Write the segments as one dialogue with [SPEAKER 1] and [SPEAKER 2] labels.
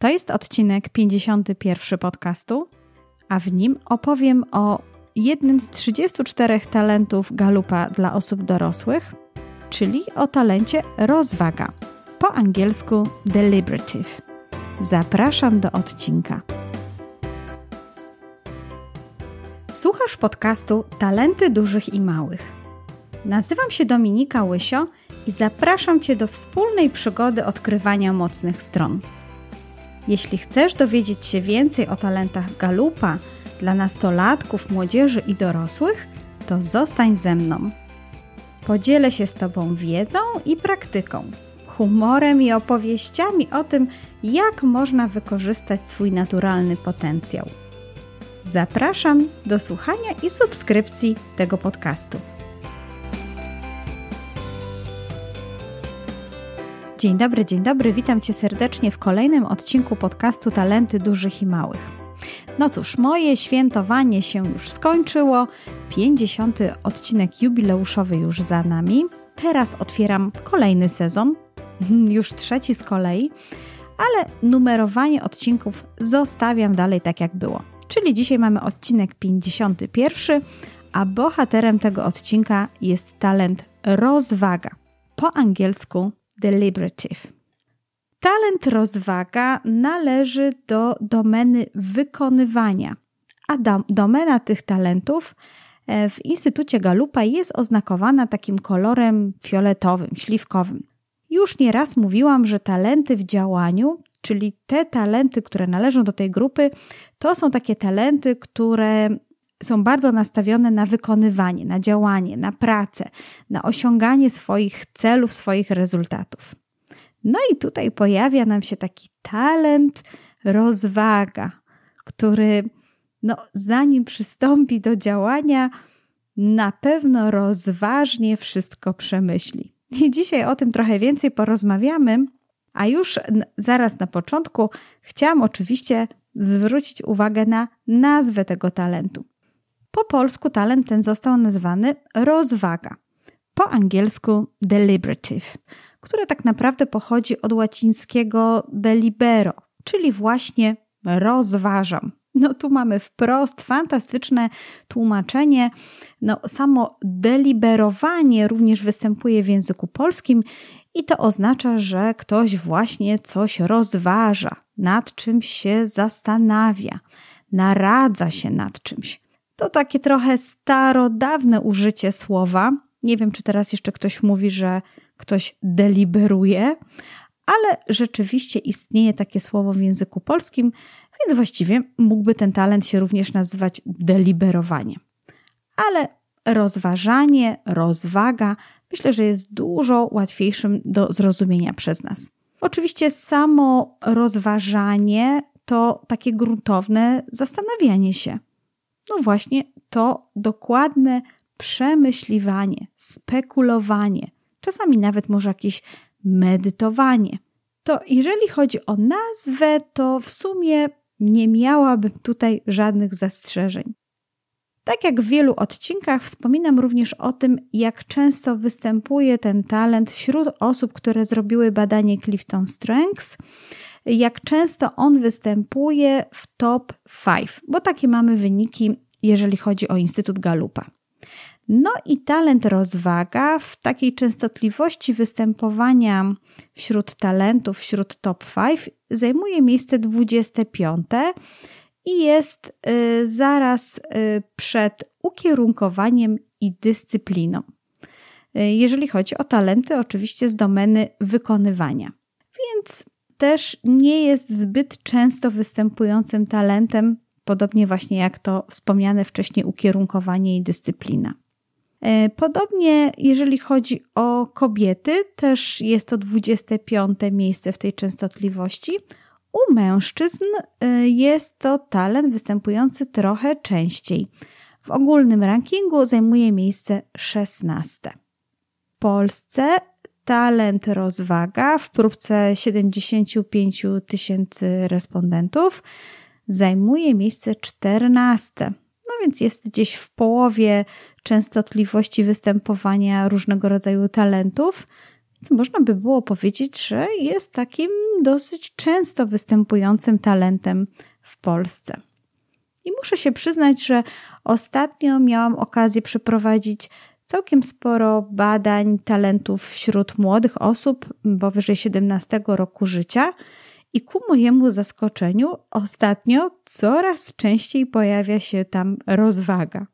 [SPEAKER 1] To jest odcinek 51 podcastu, a w nim opowiem o jednym z 34 talentów Galupa dla osób dorosłych, czyli o talencie rozwaga, po angielsku deliberative. Zapraszam do odcinka. Słuchasz podcastu Talenty Dużych i Małych. Nazywam się Dominika Łysio i zapraszam Cię do wspólnej przygody odkrywania mocnych stron. Jeśli chcesz dowiedzieć się więcej o talentach Galupa dla nastolatków, młodzieży i dorosłych, to zostań ze mną. Podzielę się z Tobą wiedzą i praktyką, humorem i opowieściami o tym, jak można wykorzystać swój naturalny potencjał. Zapraszam do słuchania i subskrypcji tego podcastu. Dzień dobry, dzień dobry, witam Cię serdecznie w kolejnym odcinku podcastu Talenty Dużych i Małych. No cóż, moje świętowanie się już skończyło, 50. odcinek jubileuszowy już za nami. Teraz otwieram kolejny sezon, już trzeci z kolei, ale numerowanie odcinków zostawiam dalej tak jak było. Czyli dzisiaj mamy odcinek 51, a bohaterem tego odcinka jest talent rozwaga. Po angielsku deliberative. Talent rozwaga należy do domeny wykonywania, a domena tych talentów e, w Instytucie Galupa jest oznakowana takim kolorem fioletowym, śliwkowym. Już nieraz mówiłam, że talenty w działaniu, czyli te talenty, które należą do tej grupy, to są takie talenty, które są bardzo nastawione na wykonywanie, na działanie, na pracę, na osiąganie swoich celów, swoich rezultatów. No i tutaj pojawia nam się taki talent rozwaga, który no, zanim przystąpi do działania, na pewno rozważnie wszystko przemyśli. I dzisiaj o tym trochę więcej porozmawiamy, a już zaraz na początku chciałam oczywiście zwrócić uwagę na nazwę tego talentu. Po polsku talent ten został nazwany rozwaga, po angielsku deliberative, które tak naprawdę pochodzi od łacińskiego delibero, czyli właśnie rozważam. No tu mamy wprost fantastyczne tłumaczenie. No, samo deliberowanie również występuje w języku polskim i to oznacza, że ktoś właśnie coś rozważa, nad czymś się zastanawia, naradza się nad czymś. To takie trochę starodawne użycie słowa. Nie wiem, czy teraz jeszcze ktoś mówi, że ktoś deliberuje, ale rzeczywiście istnieje takie słowo w języku polskim, więc właściwie mógłby ten talent się również nazywać deliberowanie. Ale rozważanie, rozwaga myślę, że jest dużo łatwiejszym do zrozumienia przez nas. Oczywiście samo rozważanie to takie gruntowne zastanawianie się. No właśnie, to dokładne przemyśliwanie, spekulowanie, czasami nawet może jakieś medytowanie. To jeżeli chodzi o nazwę, to w sumie nie miałabym tutaj żadnych zastrzeżeń. Tak jak w wielu odcinkach, wspominam również o tym, jak często występuje ten talent wśród osób, które zrobiły badanie Clifton Strengths, jak często on występuje w top 5, bo takie mamy wyniki, jeżeli chodzi o Instytut Galupa. No i talent rozwaga w takiej częstotliwości występowania wśród talentów, wśród top 5 zajmuje miejsce 25 i jest y, zaraz y, przed ukierunkowaniem i dyscypliną. Y, jeżeli chodzi o talenty, oczywiście z domeny wykonywania. Więc też nie jest zbyt często występującym talentem, podobnie właśnie jak to wspomniane wcześniej ukierunkowanie i dyscyplina. E, podobnie, jeżeli chodzi o kobiety, też jest to 25 miejsce w tej częstotliwości. U mężczyzn e, jest to talent występujący trochę częściej. W ogólnym rankingu zajmuje miejsce 16. W Polsce talent rozwaga w próbce 75 tysięcy respondentów zajmuje miejsce 14 no więc jest gdzieś w połowie częstotliwości występowania różnego rodzaju talentów, więc można by było powiedzieć, że jest takim dosyć często występującym talentem w Polsce. I muszę się przyznać, że ostatnio miałam okazję przeprowadzić całkiem sporo badań talentów wśród młodych osób powyżej 17 roku życia. I ku mojemu zaskoczeniu, ostatnio coraz częściej pojawia się tam rozwaga.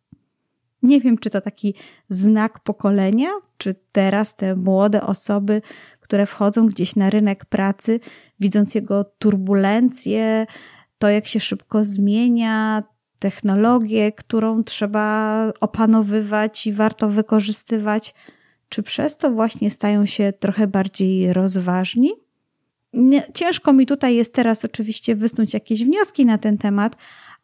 [SPEAKER 1] Nie wiem, czy to taki znak pokolenia, czy teraz te młode osoby, które wchodzą gdzieś na rynek pracy, widząc jego turbulencje, to jak się szybko zmienia, technologię, którą trzeba opanowywać i warto wykorzystywać, czy przez to właśnie stają się trochę bardziej rozważni? Ciężko mi tutaj jest teraz oczywiście wysnuć jakieś wnioski na ten temat,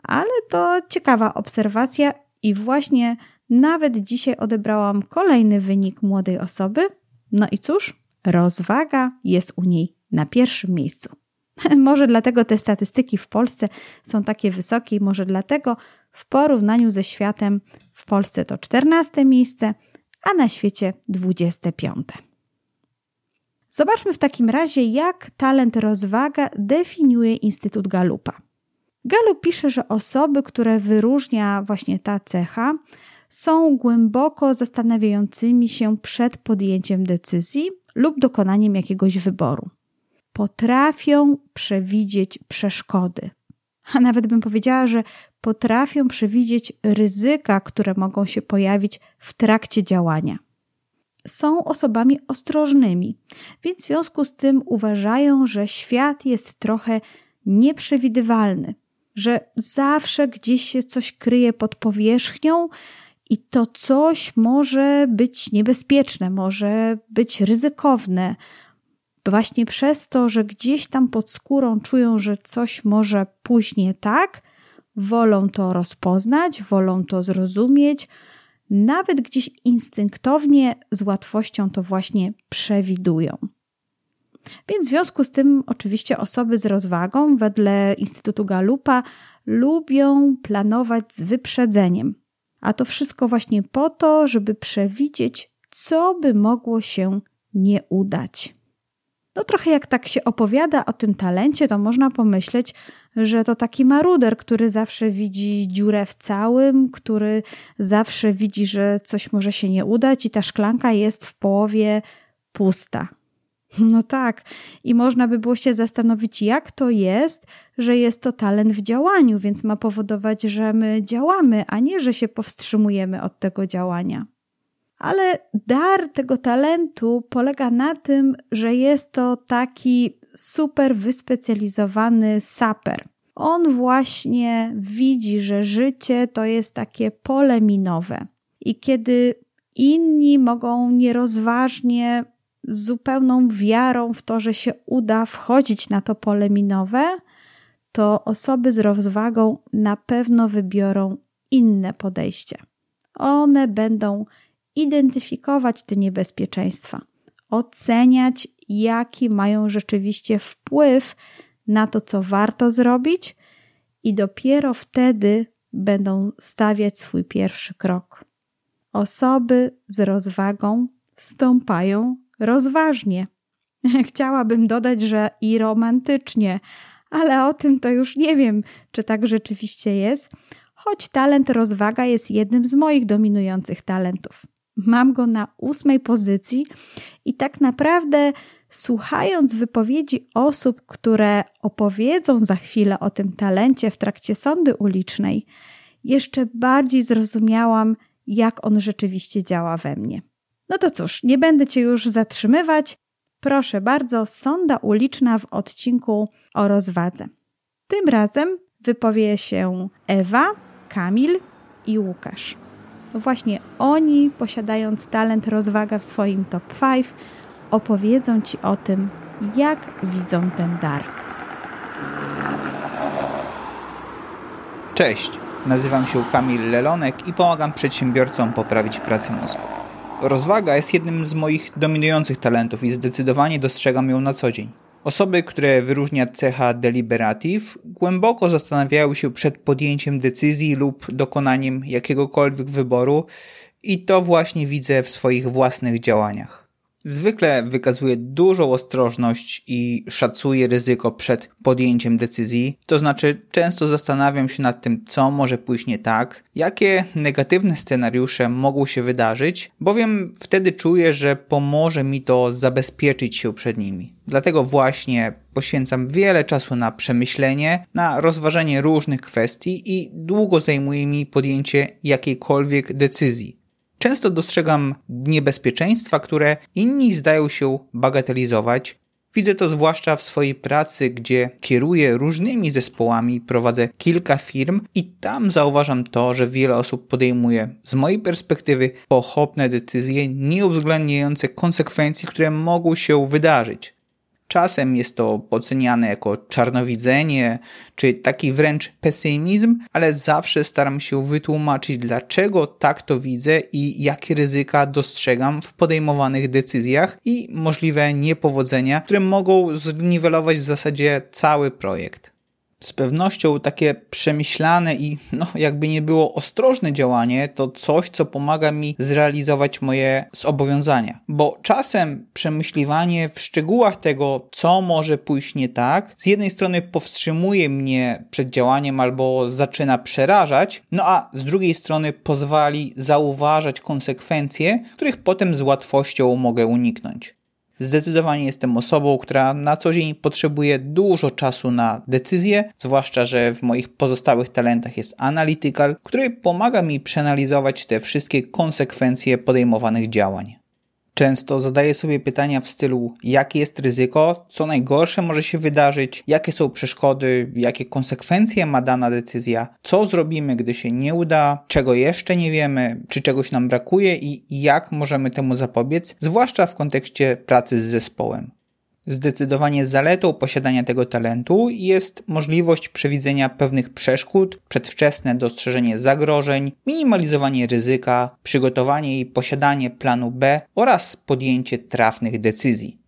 [SPEAKER 1] ale to ciekawa obserwacja i właśnie nawet dzisiaj odebrałam kolejny wynik młodej osoby. No i cóż, rozwaga jest u niej na pierwszym miejscu. Może dlatego te statystyki w Polsce są takie wysokie, może dlatego w porównaniu ze światem w Polsce to 14 miejsce, a na świecie 25. Zobaczmy w takim razie, jak talent rozwaga definiuje Instytut Galupa. Galup pisze, że osoby, które wyróżnia właśnie ta cecha, są głęboko zastanawiającymi się przed podjęciem decyzji lub dokonaniem jakiegoś wyboru potrafią przewidzieć przeszkody. A nawet bym powiedziała, że potrafią przewidzieć ryzyka, które mogą się pojawić w trakcie działania. Są osobami ostrożnymi, więc w związku z tym uważają, że świat jest trochę nieprzewidywalny, że zawsze gdzieś się coś kryje pod powierzchnią i to coś może być niebezpieczne, może być ryzykowne, właśnie przez to, że gdzieś tam pod skórą czują, że coś może pójść nie tak, wolą to rozpoznać, wolą to zrozumieć, nawet gdzieś instynktownie z łatwością to właśnie przewidują. Więc w związku z tym, oczywiście, osoby z rozwagą, wedle Instytutu Galupa, lubią planować z wyprzedzeniem. A to wszystko właśnie po to, żeby przewidzieć, co by mogło się nie udać. No trochę jak tak się opowiada o tym talencie, to można pomyśleć, że to taki maruder, który zawsze widzi dziurę w całym, który zawsze widzi, że coś może się nie udać i ta szklanka jest w połowie pusta. No tak, i można by było się zastanowić, jak to jest, że jest to talent w działaniu, więc ma powodować, że my działamy, a nie, że się powstrzymujemy od tego działania ale dar tego talentu polega na tym, że jest to taki super wyspecjalizowany saper. On właśnie widzi, że życie to jest takie pole minowe. I kiedy inni mogą nierozważnie, z zupełną wiarą w to, że się uda wchodzić na to pole minowe, to osoby z rozwagą na pewno wybiorą inne podejście. One będą identyfikować te niebezpieczeństwa, oceniać, jaki mają rzeczywiście wpływ na to, co warto zrobić, i dopiero wtedy będą stawiać swój pierwszy krok. Osoby z rozwagą stąpają rozważnie. Chciałabym dodać, że i romantycznie, ale o tym to już nie wiem, czy tak rzeczywiście jest, choć talent rozwaga jest jednym z moich dominujących talentów. Mam go na ósmej pozycji i tak naprawdę słuchając wypowiedzi osób, które opowiedzą za chwilę o tym talencie w trakcie sądy ulicznej, jeszcze bardziej zrozumiałam, jak on rzeczywiście działa we mnie. No to cóż, nie będę Cię już zatrzymywać. Proszę bardzo, sonda uliczna w odcinku o rozwadze. Tym razem wypowie się Ewa, Kamil i Łukasz właśnie oni, posiadając talent rozwaga w swoim top 5, opowiedzą Ci o tym, jak widzą ten dar.
[SPEAKER 2] Cześć, nazywam się Kamil Lelonek i pomagam przedsiębiorcom poprawić pracę mózgu. Rozwaga jest jednym z moich dominujących talentów i zdecydowanie dostrzegam ją na co dzień. Osoby, które wyróżnia cecha deliberative, głęboko zastanawiają się przed podjęciem decyzji lub dokonaniem jakiegokolwiek wyboru, i to właśnie widzę w swoich własnych działaniach. Zwykle wykazuję dużą ostrożność i szacuję ryzyko przed podjęciem decyzji, to znaczy często zastanawiam się nad tym, co może pójść nie tak, jakie negatywne scenariusze mogą się wydarzyć, bowiem wtedy czuję, że pomoże mi to zabezpieczyć się przed nimi. Dlatego właśnie poświęcam wiele czasu na przemyślenie, na rozważenie różnych kwestii i długo zajmuje mi podjęcie jakiejkolwiek decyzji. Często dostrzegam niebezpieczeństwa, które inni zdają się bagatelizować. Widzę to zwłaszcza w swojej pracy, gdzie kieruję różnymi zespołami, prowadzę kilka firm i tam zauważam to, że wiele osób podejmuje z mojej perspektywy pochopne decyzje, nie uwzględniające konsekwencji, które mogą się wydarzyć. Czasem jest to oceniane jako czarnowidzenie, czy taki wręcz pesymizm, ale zawsze staram się wytłumaczyć, dlaczego tak to widzę i jakie ryzyka dostrzegam w podejmowanych decyzjach i możliwe niepowodzenia, które mogą zniwelować w zasadzie cały projekt z pewnością takie przemyślane i no, jakby nie było ostrożne działanie to coś, co pomaga mi zrealizować moje zobowiązania. Bo czasem przemyśliwanie w szczegółach tego, co może pójść nie tak, z jednej strony powstrzymuje mnie przed działaniem albo zaczyna przerażać, no a z drugiej strony pozwali zauważać konsekwencje, których potem z łatwością mogę uniknąć. Zdecydowanie jestem osobą, która na co dzień potrzebuje dużo czasu na decyzje, zwłaszcza, że w moich pozostałych talentach jest analytical, który pomaga mi przeanalizować te wszystkie konsekwencje podejmowanych działań. Często zadaję sobie pytania w stylu: jakie jest ryzyko, co najgorsze może się wydarzyć, jakie są przeszkody, jakie konsekwencje ma dana decyzja, co zrobimy, gdy się nie uda, czego jeszcze nie wiemy, czy czegoś nam brakuje i jak możemy temu zapobiec, zwłaszcza w kontekście pracy z zespołem. Zdecydowanie zaletą posiadania tego talentu jest możliwość przewidzenia pewnych przeszkód, przedwczesne dostrzeżenie zagrożeń, minimalizowanie ryzyka, przygotowanie i posiadanie planu B oraz podjęcie trafnych decyzji.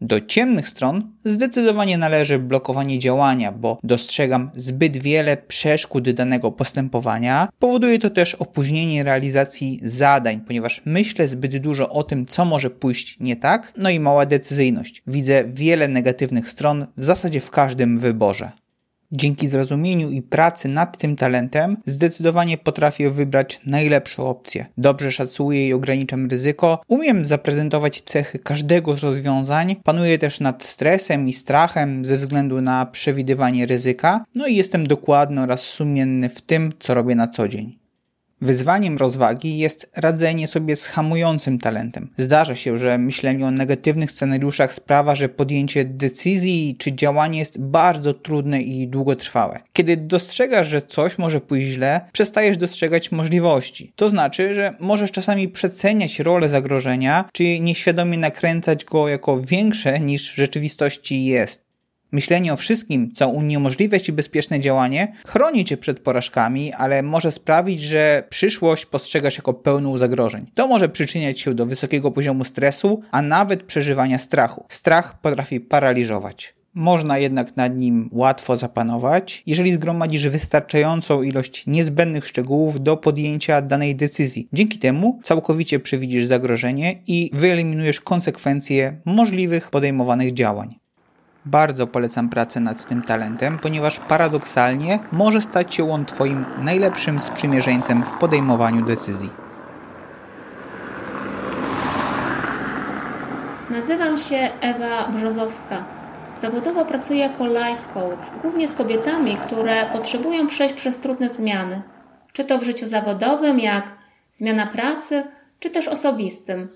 [SPEAKER 2] Do ciemnych stron zdecydowanie należy blokowanie działania, bo dostrzegam zbyt wiele przeszkód danego postępowania. Powoduje to też opóźnienie realizacji zadań, ponieważ myślę zbyt dużo o tym, co może pójść nie tak, no i mała decyzyjność. Widzę wiele negatywnych stron w zasadzie w każdym wyborze. Dzięki zrozumieniu i pracy nad tym talentem zdecydowanie potrafię wybrać najlepszą opcję. Dobrze szacuję i ograniczam ryzyko, umiem zaprezentować cechy każdego z rozwiązań, panuję też nad stresem i strachem ze względu na przewidywanie ryzyka, no i jestem dokładny oraz sumienny w tym, co robię na co dzień. Wyzwaniem rozwagi jest radzenie sobie z hamującym talentem. Zdarza się, że myślenie o negatywnych scenariuszach sprawia, że podjęcie decyzji czy działanie jest bardzo trudne i długotrwałe. Kiedy dostrzegasz, że coś może pójść źle, przestajesz dostrzegać możliwości. To znaczy, że możesz czasami przeceniać rolę zagrożenia, czy nieświadomie nakręcać go jako większe niż w rzeczywistości jest. Myślenie o wszystkim, co uniemożliwia ci bezpieczne działanie, chroni cię przed porażkami, ale może sprawić, że przyszłość postrzegasz jako pełną zagrożeń. To może przyczyniać się do wysokiego poziomu stresu, a nawet przeżywania strachu. Strach potrafi paraliżować. Można jednak nad nim łatwo zapanować, jeżeli zgromadzisz wystarczającą ilość niezbędnych szczegółów do podjęcia danej decyzji. Dzięki temu całkowicie przewidzisz zagrożenie i wyeliminujesz konsekwencje możliwych podejmowanych działań. Bardzo polecam pracę nad tym talentem, ponieważ paradoksalnie może stać się on Twoim najlepszym sprzymierzeńcem w podejmowaniu decyzji.
[SPEAKER 3] Nazywam się Ewa Brzozowska. Zawodowo pracuję jako life coach, głównie z kobietami, które potrzebują przejść przez trudne zmiany, czy to w życiu zawodowym, jak zmiana pracy, czy też osobistym –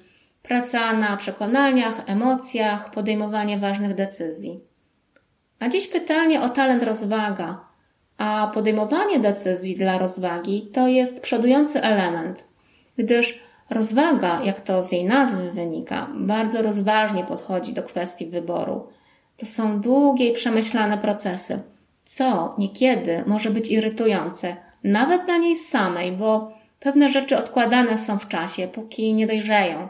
[SPEAKER 3] praca na przekonaniach, emocjach, podejmowanie ważnych decyzji. A dziś pytanie o talent rozwaga. A podejmowanie decyzji dla rozwagi to jest przodujący element, gdyż rozwaga, jak to z jej nazwy wynika, bardzo rozważnie podchodzi do kwestii wyboru. To są długie i przemyślane procesy, co niekiedy może być irytujące, nawet dla niej samej, bo pewne rzeczy odkładane są w czasie, póki nie dojrzeją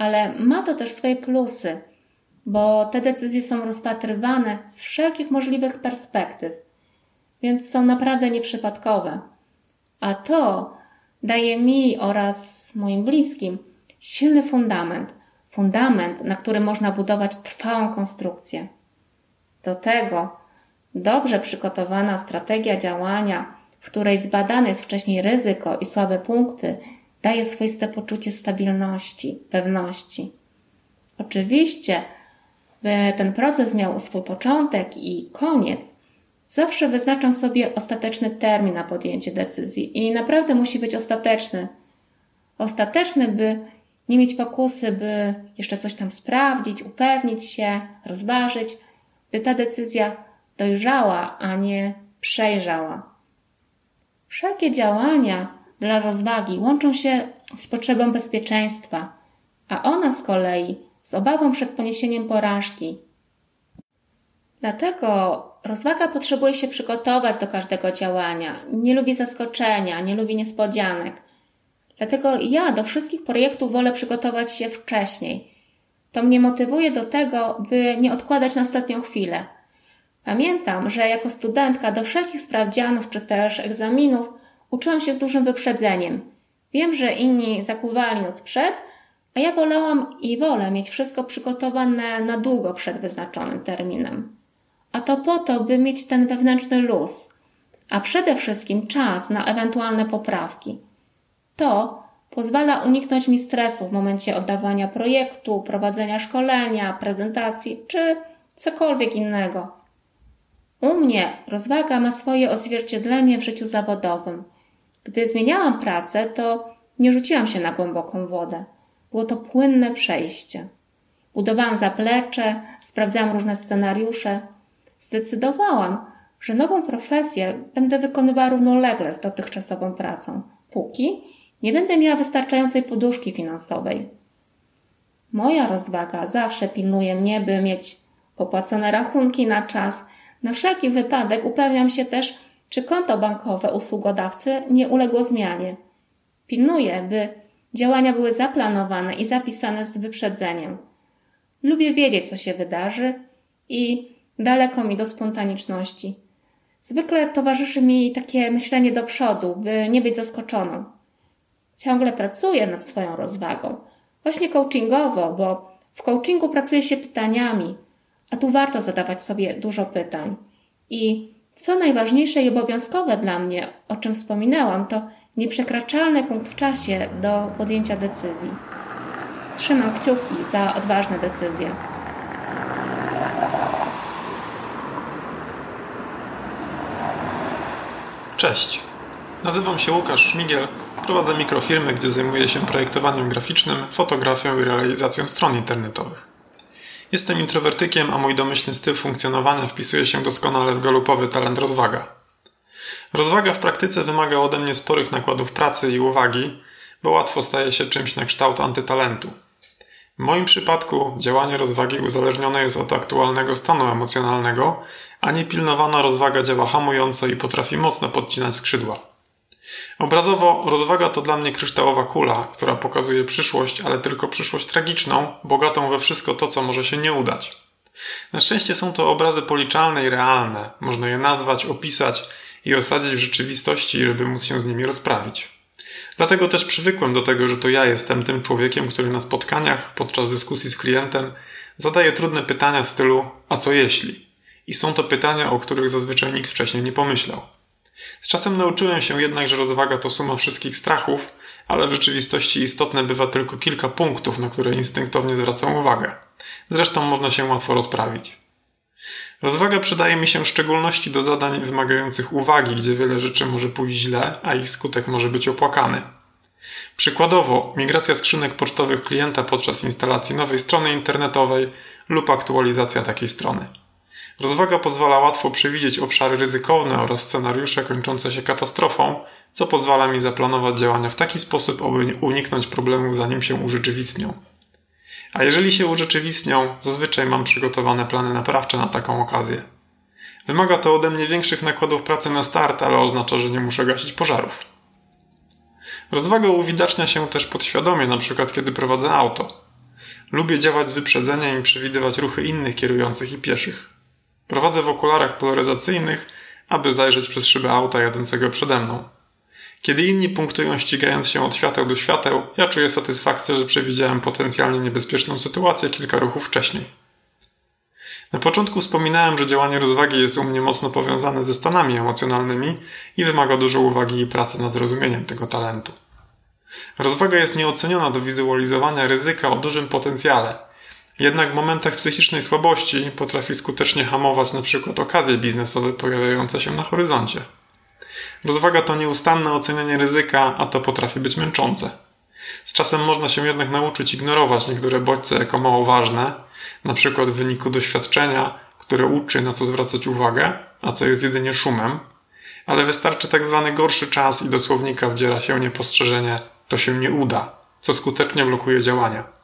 [SPEAKER 3] ale ma to też swoje plusy, bo te decyzje są rozpatrywane z wszelkich możliwych perspektyw, więc są naprawdę nieprzypadkowe. A to daje mi oraz moim bliskim silny fundament, fundament, na którym można budować trwałą konstrukcję. Do tego dobrze przygotowana strategia działania, w której zbadane jest wcześniej ryzyko i słabe punkty, daje swoiste poczucie stabilności, pewności. Oczywiście, by ten proces miał swój początek i koniec, zawsze wyznaczam sobie ostateczny termin na podjęcie decyzji i naprawdę musi być ostateczny. Ostateczny, by nie mieć pokusy, by jeszcze coś tam sprawdzić, upewnić się, rozważyć, by ta decyzja dojrzała, a nie przejrzała. Wszelkie działania dla rozwagi łączą się z potrzebą bezpieczeństwa, a ona z kolei z obawą przed poniesieniem porażki. Dlatego rozwaga potrzebuje się przygotować do każdego działania. Nie lubi zaskoczenia, nie lubi niespodzianek. Dlatego ja do wszystkich projektów wolę przygotować się wcześniej. To mnie motywuje do tego, by nie odkładać na ostatnią chwilę. Pamiętam, że jako studentka do wszelkich sprawdzianów czy też egzaminów uczyłam się z dużym wyprzedzeniem. Wiem, że inni zakuwali noc przed, a ja wolałam i wolę mieć wszystko przygotowane na długo przed wyznaczonym terminem. A to po to, by mieć ten wewnętrzny luz, a przede wszystkim czas na ewentualne poprawki. To pozwala uniknąć mi stresu w momencie oddawania projektu, prowadzenia szkolenia, prezentacji czy cokolwiek innego. U mnie rozwaga ma swoje odzwierciedlenie w życiu zawodowym. Gdy zmieniałam pracę, to nie rzuciłam się na głęboką wodę. Było to płynne przejście. Budowałam zaplecze, sprawdzałam różne scenariusze. Zdecydowałam, że nową profesję będę wykonywała równolegle z dotychczasową pracą, póki nie będę miała wystarczającej poduszki finansowej. Moja rozwaga zawsze pilnuje mnie, by mieć popłacone rachunki na czas. Na wszelki wypadek upewniam się też, czy konto bankowe usługodawcy nie uległo zmianie. Pilnuję, by działania były zaplanowane i zapisane z wyprzedzeniem. Lubię wiedzieć, co się wydarzy i daleko mi do spontaniczności. Zwykle towarzyszy mi takie myślenie do przodu, by nie być zaskoczoną. Ciągle pracuję nad swoją rozwagą. Właśnie coachingowo, bo w coachingu pracuje się pytaniami, a tu warto zadawać sobie dużo pytań. I co najważniejsze i obowiązkowe dla mnie, o czym wspominałam, to nieprzekraczalny punkt w czasie do podjęcia decyzji. Trzymam kciuki za odważne decyzje.
[SPEAKER 4] Cześć. Nazywam się Łukasz Szmigiel. Prowadzę mikrofirmę, gdzie zajmuję się projektowaniem graficznym, fotografią i realizacją stron internetowych. Jestem introwertykiem, a mój domyślny styl funkcjonowania wpisuje się doskonale w galupowy talent rozwaga. Rozwaga w praktyce wymaga ode mnie sporych nakładów pracy i uwagi, bo łatwo staje się czymś na kształt antytalentu. W moim przypadku działanie rozwagi uzależnione jest od aktualnego stanu emocjonalnego, a niepilnowana rozwaga działa hamująco i potrafi mocno podcinać skrzydła. Obrazowo rozwaga to dla mnie kryształowa kula, która pokazuje przyszłość, ale tylko przyszłość tragiczną, bogatą we wszystko to, co może się nie udać. Na szczęście są to obrazy policzalne i realne. Można je nazwać, opisać i osadzić w rzeczywistości, żeby móc się z nimi rozprawić. Dlatego też przywykłem do tego, że to ja jestem tym człowiekiem, który na spotkaniach, podczas dyskusji z klientem, zadaje trudne pytania w stylu: A co jeśli? I są to pytania, o których zazwyczaj nikt wcześniej nie pomyślał. Z czasem nauczyłem się jednak, że rozwaga to suma wszystkich strachów, ale w rzeczywistości istotne bywa tylko kilka punktów, na które instynktownie zwracam uwagę. Zresztą można się łatwo rozprawić. Rozwaga przydaje mi się w szczególności do zadań wymagających uwagi, gdzie wiele rzeczy może pójść źle, a ich skutek może być opłakany. Przykładowo, migracja skrzynek pocztowych klienta podczas instalacji nowej strony internetowej lub aktualizacja takiej strony. Rozwaga pozwala łatwo przewidzieć obszary ryzykowne oraz scenariusze kończące się katastrofą, co pozwala mi zaplanować działania w taki sposób, aby uniknąć problemów zanim się urzeczywistnią. A jeżeli się urzeczywistnią, zazwyczaj mam przygotowane plany naprawcze na taką okazję. Wymaga to ode mnie większych nakładów pracy na start, ale oznacza, że nie muszę gasić pożarów. Rozwaga uwidacznia się też podświadomie, przykład kiedy prowadzę auto. Lubię działać z wyprzedzeniem i przewidywać ruchy innych kierujących i pieszych. Prowadzę w okularach polaryzacyjnych, aby zajrzeć przez szybę auta jadącego przede mną. Kiedy inni punktują ścigając się od świateł do świateł, ja czuję satysfakcję, że przewidziałem potencjalnie niebezpieczną sytuację kilka ruchów wcześniej. Na początku wspominałem, że działanie rozwagi jest u mnie mocno powiązane ze stanami emocjonalnymi i wymaga dużo uwagi i pracy nad zrozumieniem tego talentu. Rozwaga jest nieoceniona do wizualizowania ryzyka o dużym potencjale, jednak w momentach psychicznej słabości potrafi skutecznie hamować np. okazje biznesowe pojawiające się na horyzoncie. Rozwaga to nieustanne ocenianie ryzyka, a to potrafi być męczące. Z czasem można się jednak nauczyć ignorować niektóre bodźce jako mało ważne, np. w wyniku doświadczenia, które uczy na co zwracać uwagę, a co jest jedynie szumem, ale wystarczy tak zwany gorszy czas i do słownika wdziera się niepostrzeżenie to się nie uda, co skutecznie blokuje działania.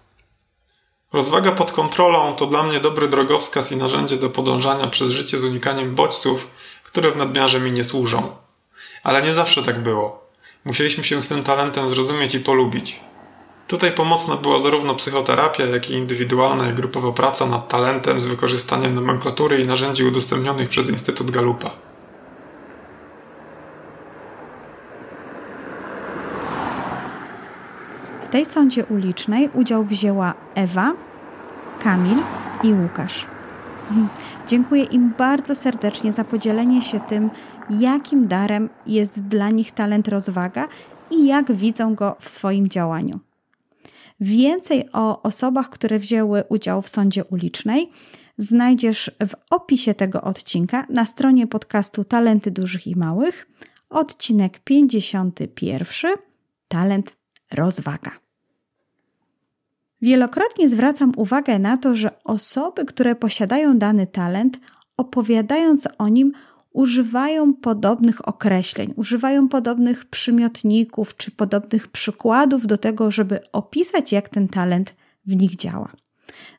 [SPEAKER 4] Rozwaga pod kontrolą to dla mnie dobry drogowskaz i narzędzie do podążania przez życie z unikaniem bodźców, które w nadmiarze mi nie służą. Ale nie zawsze tak było. Musieliśmy się z tym talentem zrozumieć i polubić. Tutaj pomocna była zarówno psychoterapia, jak i indywidualna i grupowa praca nad talentem z wykorzystaniem nomenklatury i narzędzi udostępnionych przez Instytut Galupa.
[SPEAKER 1] Tej sądzie ulicznej udział wzięła Ewa, Kamil i Łukasz. Dziękuję im bardzo serdecznie za podzielenie się tym, jakim darem jest dla nich talent rozwaga i jak widzą go w swoim działaniu. Więcej o osobach, które wzięły udział w sądzie ulicznej, znajdziesz w opisie tego odcinka na stronie podcastu Talenty Dużych i Małych, odcinek 51 Talent Rozwaga. Wielokrotnie zwracam uwagę na to, że osoby, które posiadają dany talent, opowiadając o nim, używają podobnych określeń, używają podobnych przymiotników czy podobnych przykładów do tego, żeby opisać, jak ten talent w nich działa.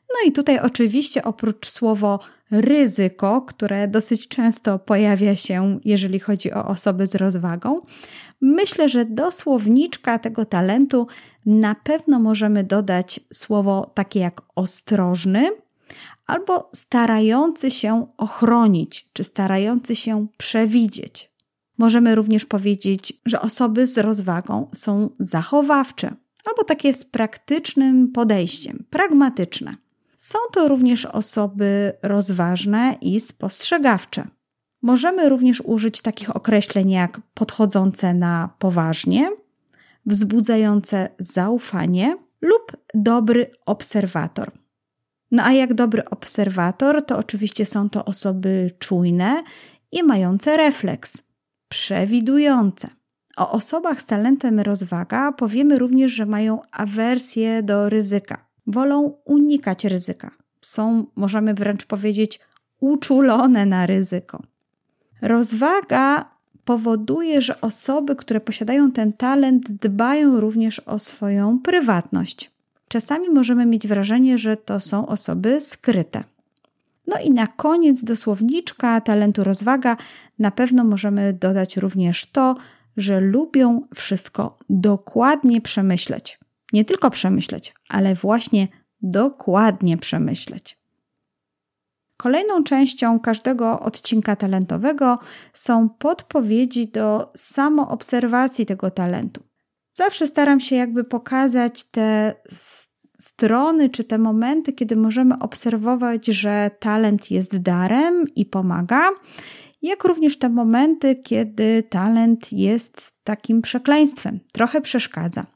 [SPEAKER 1] No i tutaj oczywiście oprócz słowo ryzyko, które dosyć często pojawia się, jeżeli chodzi o osoby z rozwagą, myślę, że do słowniczka tego talentu na pewno możemy dodać słowo takie jak ostrożny, albo starający się ochronić, czy starający się przewidzieć. Możemy również powiedzieć, że osoby z rozwagą są zachowawcze, albo takie z praktycznym podejściem, pragmatyczne. Są to również osoby rozważne i spostrzegawcze. Możemy również użyć takich określeń jak podchodzące na poważnie, wzbudzające zaufanie lub dobry obserwator. No a jak dobry obserwator, to oczywiście są to osoby czujne i mające refleks, przewidujące. O osobach z talentem rozwaga powiemy również, że mają awersję do ryzyka. Wolą unikać ryzyka. Są, możemy wręcz powiedzieć, uczulone na ryzyko. Rozwaga powoduje, że osoby, które posiadają ten talent, dbają również o swoją prywatność. Czasami możemy mieć wrażenie, że to są osoby skryte. No i na koniec do słowniczka talentu rozwaga na pewno możemy dodać również to, że lubią wszystko dokładnie przemyśleć. Nie tylko przemyśleć, ale właśnie dokładnie przemyśleć. Kolejną częścią każdego odcinka talentowego są podpowiedzi do samoobserwacji tego talentu. Zawsze staram się jakby pokazać te strony czy te momenty, kiedy możemy obserwować, że talent jest darem i pomaga, jak również te momenty, kiedy talent jest takim przekleństwem, trochę przeszkadza.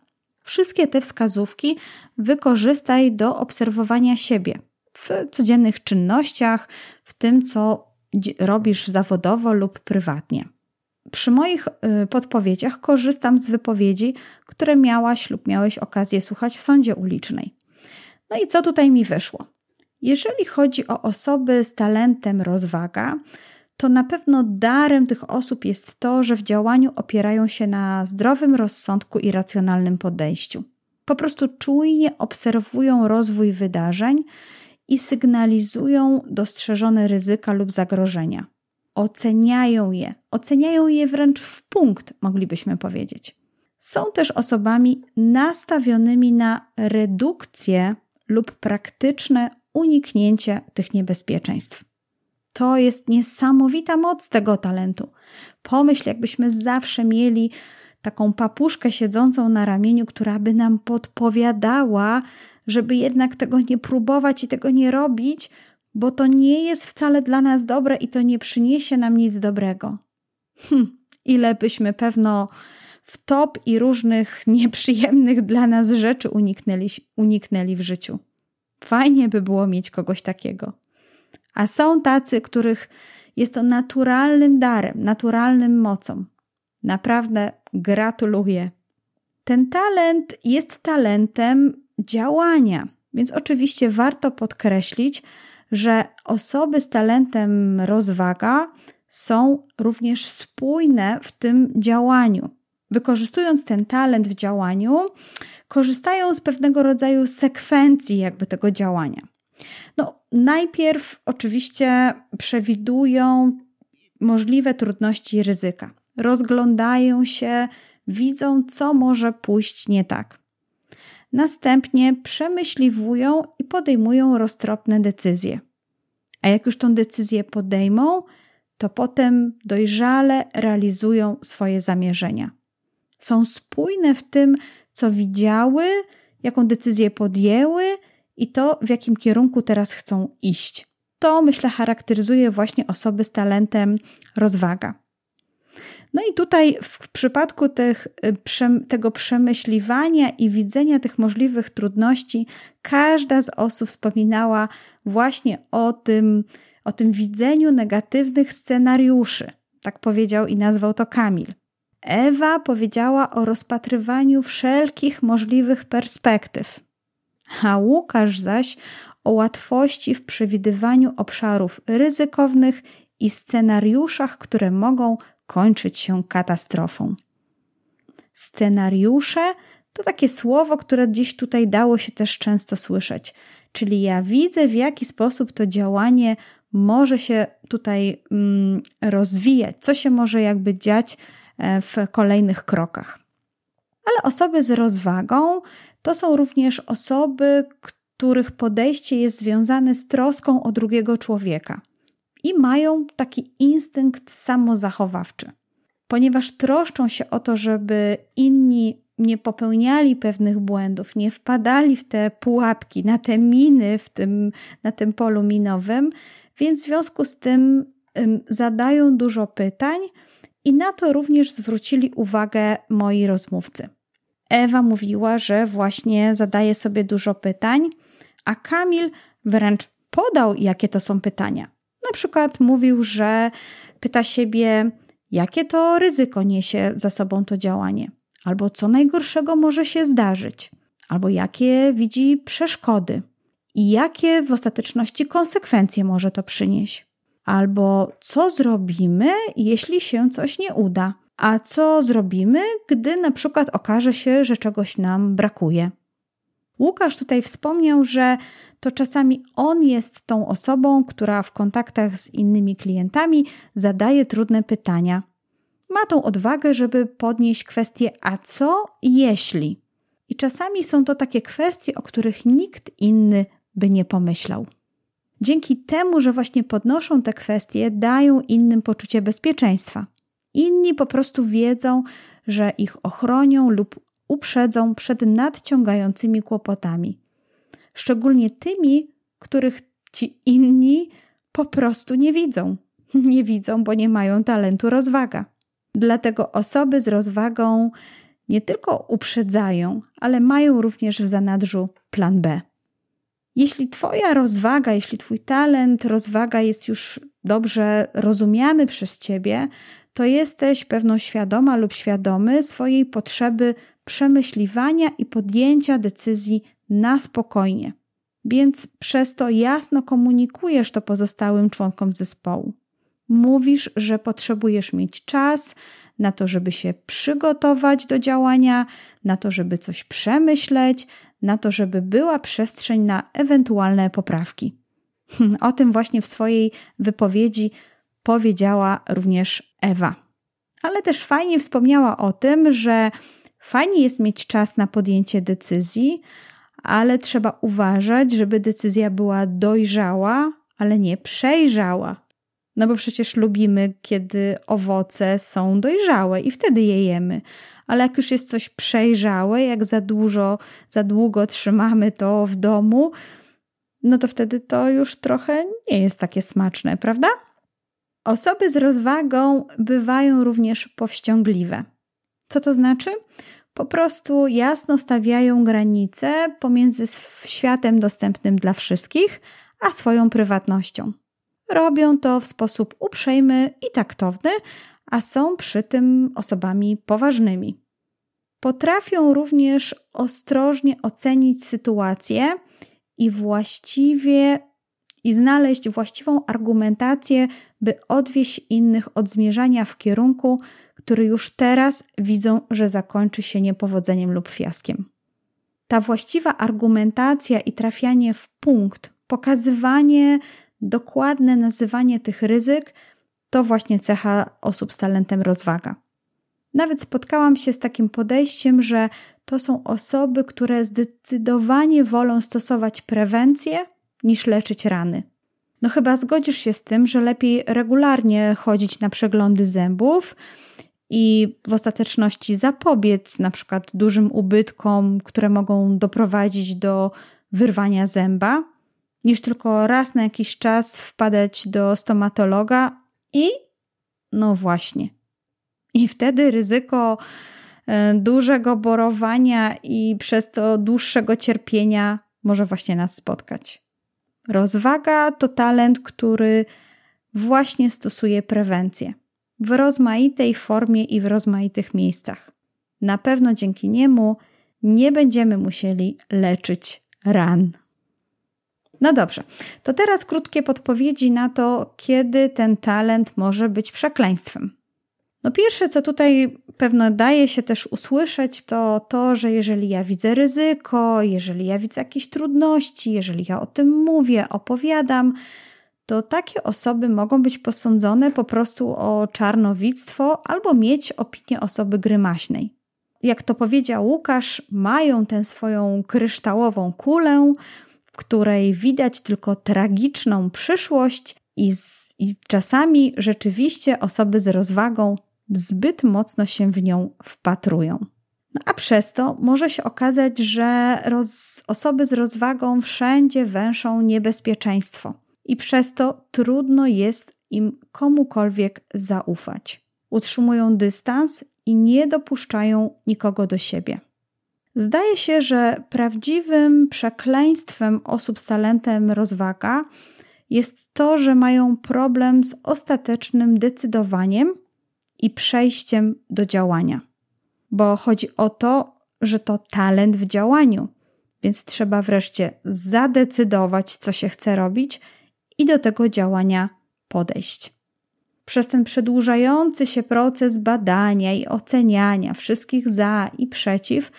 [SPEAKER 1] Wszystkie te wskazówki wykorzystaj do obserwowania siebie w codziennych czynnościach, w tym, co robisz zawodowo lub prywatnie. Przy moich y, podpowiedziach korzystam z wypowiedzi, które miałaś lub miałeś okazję słuchać w sądzie ulicznej. No i co tutaj mi wyszło? Jeżeli chodzi o osoby z talentem rozwaga, to na pewno darem tych osób jest to, że w działaniu opierają się na zdrowym rozsądku i racjonalnym podejściu. Po prostu czujnie obserwują rozwój wydarzeń i sygnalizują dostrzeżone ryzyka lub zagrożenia oceniają je, oceniają je wręcz w punkt, moglibyśmy powiedzieć. Są też osobami nastawionymi na redukcję lub praktyczne uniknięcie tych niebezpieczeństw. To jest niesamowita moc tego talentu. Pomyśl, jakbyśmy zawsze mieli taką papuszkę siedzącą na ramieniu, która by nam podpowiadała, żeby jednak tego nie próbować i tego nie robić, bo to nie jest wcale dla nas dobre i to nie przyniesie nam nic dobrego. Hm, ile byśmy pewno w top i różnych nieprzyjemnych dla nas rzeczy uniknęli, uniknęli w życiu. Fajnie by było mieć kogoś takiego. A są tacy, których jest to naturalnym darem, naturalnym mocą. Naprawdę gratuluję. Ten talent jest talentem działania, więc oczywiście warto podkreślić, że osoby z talentem rozwaga są również spójne w tym działaniu. Wykorzystując ten talent w działaniu, korzystają z pewnego rodzaju sekwencji jakby tego działania. No, najpierw oczywiście przewidują możliwe trudności i ryzyka. Rozglądają się, widzą, co może pójść nie tak. Następnie przemyśliwują i podejmują roztropne decyzje. A jak już tą decyzję podejmą, to potem dojrzale realizują swoje zamierzenia. Są spójne w tym, co widziały, jaką decyzję podjęły i to, w jakim kierunku teraz chcą iść. To, myślę, charakteryzuje właśnie osoby z talentem rozwaga. No i tutaj w przypadku tych, y, tego przemyśliwania i widzenia tych możliwych trudności, każda z osób wspominała właśnie o tym, o tym widzeniu negatywnych scenariuszy. Tak powiedział i nazwał to Kamil. Ewa powiedziała o rozpatrywaniu wszelkich możliwych perspektyw, a Łukasz zaś o łatwości w przewidywaniu obszarów ryzykownych i scenariuszach, które mogą kończyć się katastrofą. Scenariusze to takie słowo, które gdzieś tutaj dało się też często słyszeć. Czyli ja widzę, w jaki sposób to działanie może się tutaj mm, rozwijać, co się może jakby dziać e, w kolejnych krokach. Ale osoby z rozwagą to są również osoby, których podejście jest związane z troską o drugiego człowieka i mają taki instynkt samozachowawczy. Ponieważ troszczą się o to, żeby inni nie popełniali pewnych błędów, nie wpadali w te pułapki, na te miny w tym, na tym polu minowym, więc w związku z tym ym, zadają dużo pytań i na to również zwrócili uwagę moi rozmówcy. Ewa mówiła, że właśnie zadaje sobie dużo pytań, a Kamil wręcz podał, jakie to są pytania. Na przykład mówił, że pyta siebie, jakie to ryzyko niesie za sobą to działanie, albo co najgorszego może się zdarzyć, albo jakie widzi przeszkody i jakie w ostateczności konsekwencje może to przynieść, albo co zrobimy, jeśli się coś nie uda, a co zrobimy, gdy na przykład okaże się, że czegoś nam brakuje. Łukasz tutaj wspomniał, że to czasami on jest tą osobą, która w kontaktach z innymi klientami zadaje trudne pytania. Ma tą odwagę, żeby podnieść kwestię a co jeśli? I czasami są to takie kwestie, o których nikt inny by nie pomyślał. Dzięki temu, że właśnie podnoszą te kwestie, dają innym poczucie bezpieczeństwa. Inni po prostu wiedzą, że ich ochronią lub uprzedzą przed nadciągającymi kłopotami szczególnie tymi, których ci inni po prostu nie widzą. Nie widzą, bo nie mają talentu rozwaga. Dlatego osoby z rozwagą nie tylko uprzedzają, ale mają również w zanadrzu plan B. Jeśli Twoja rozwaga, jeśli Twój talent rozwaga jest już dobrze rozumiany przez Ciebie, to jesteś pewno świadoma lub świadomy swojej potrzeby przemyśliwania i podjęcia decyzji na spokojnie, więc przez to jasno komunikujesz to pozostałym członkom zespołu. Mówisz, że potrzebujesz mieć czas na to, żeby się przygotować do działania, na to, żeby coś przemyśleć, na to, żeby była przestrzeń na ewentualne poprawki. O tym właśnie w swojej wypowiedzi powiedziała również Ewa. Ale też fajnie wspomniała o tym, że fajnie jest mieć czas na podjęcie decyzji, ale trzeba uważać, żeby decyzja była dojrzała, ale nie przejrzała. No bo przecież lubimy, kiedy owoce są dojrzałe i wtedy je jemy. Ale jak już jest coś przejrzałe, jak za dużo, za długo trzymamy to w domu, no to wtedy to już trochę nie jest takie smaczne, prawda? Osoby z rozwagą bywają również powściągliwe. Co to znaczy? Po prostu jasno stawiają granice pomiędzy światem dostępnym dla wszystkich, a swoją prywatnością. Robią to w sposób uprzejmy i taktowny, a są przy tym osobami poważnymi. Potrafią również ostrożnie ocenić sytuację i właściwie i znaleźć właściwą argumentację, by odwieść innych od zmierzania w kierunku, który już teraz widzą, że zakończy się niepowodzeniem lub fiaskiem. Ta właściwa argumentacja i trafianie w punkt, pokazywanie, dokładne nazywanie tych ryzyk to właśnie cecha osób z talentem rozwaga. Nawet spotkałam się z takim podejściem, że to są osoby, które zdecydowanie wolą stosować prewencję niż leczyć rany. No chyba zgodzisz się z tym, że lepiej regularnie chodzić na przeglądy zębów i w ostateczności zapobiec na przykład dużym ubytkom, które mogą doprowadzić do wyrwania zęba, niż tylko raz na jakiś czas wpadać do stomatologa i no właśnie. I wtedy ryzyko e, dużego borowania i przez to dłuższego cierpienia może właśnie nas spotkać. Rozwaga to talent, który właśnie stosuje prewencję w rozmaitej formie i w rozmaitych miejscach. Na pewno dzięki niemu nie będziemy musieli leczyć ran. No dobrze, to teraz krótkie podpowiedzi na to, kiedy ten talent może być przekleństwem. No pierwsze, co tutaj pewno daje się też usłyszeć, to to, że jeżeli ja widzę ryzyko, jeżeli ja widzę jakieś trudności, jeżeli ja o tym mówię, opowiadam, to takie osoby mogą być posądzone po prostu o czarnowictwo albo mieć opinię osoby grymaśnej. Jak to powiedział Łukasz, mają tę swoją kryształową kulę, w której widać tylko tragiczną przyszłość, i, z, i czasami rzeczywiście osoby z rozwagą zbyt mocno się w nią wpatrują. No a przez to może się okazać, że roz, osoby z rozwagą wszędzie węszą niebezpieczeństwo i przez to trudno jest im komukolwiek zaufać. Utrzymują dystans i nie dopuszczają nikogo do siebie. Zdaje się, że prawdziwym przekleństwem osób z talentem rozwaga jest to, że mają problem z ostatecznym decydowaniem i przejściem do działania. Bo chodzi o to, że to talent w działaniu, więc trzeba wreszcie zadecydować, co się chce robić i do tego działania podejść. Przez ten przedłużający się proces badania i oceniania wszystkich za i przeciw,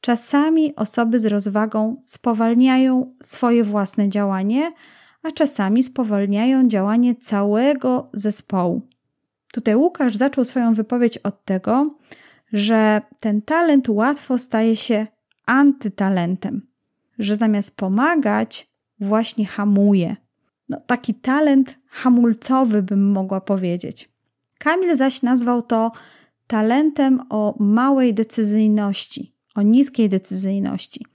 [SPEAKER 1] czasami osoby z rozwagą spowalniają swoje własne działanie, a czasami spowalniają działanie całego zespołu. Tutaj Łukasz zaczął swoją wypowiedź od tego, że ten talent łatwo staje się antytalentem, że zamiast pomagać, właśnie hamuje. No, taki talent hamulcowy, bym mogła powiedzieć. Kamil zaś nazwał to talentem o małej decyzyjności, o niskiej decyzyjności.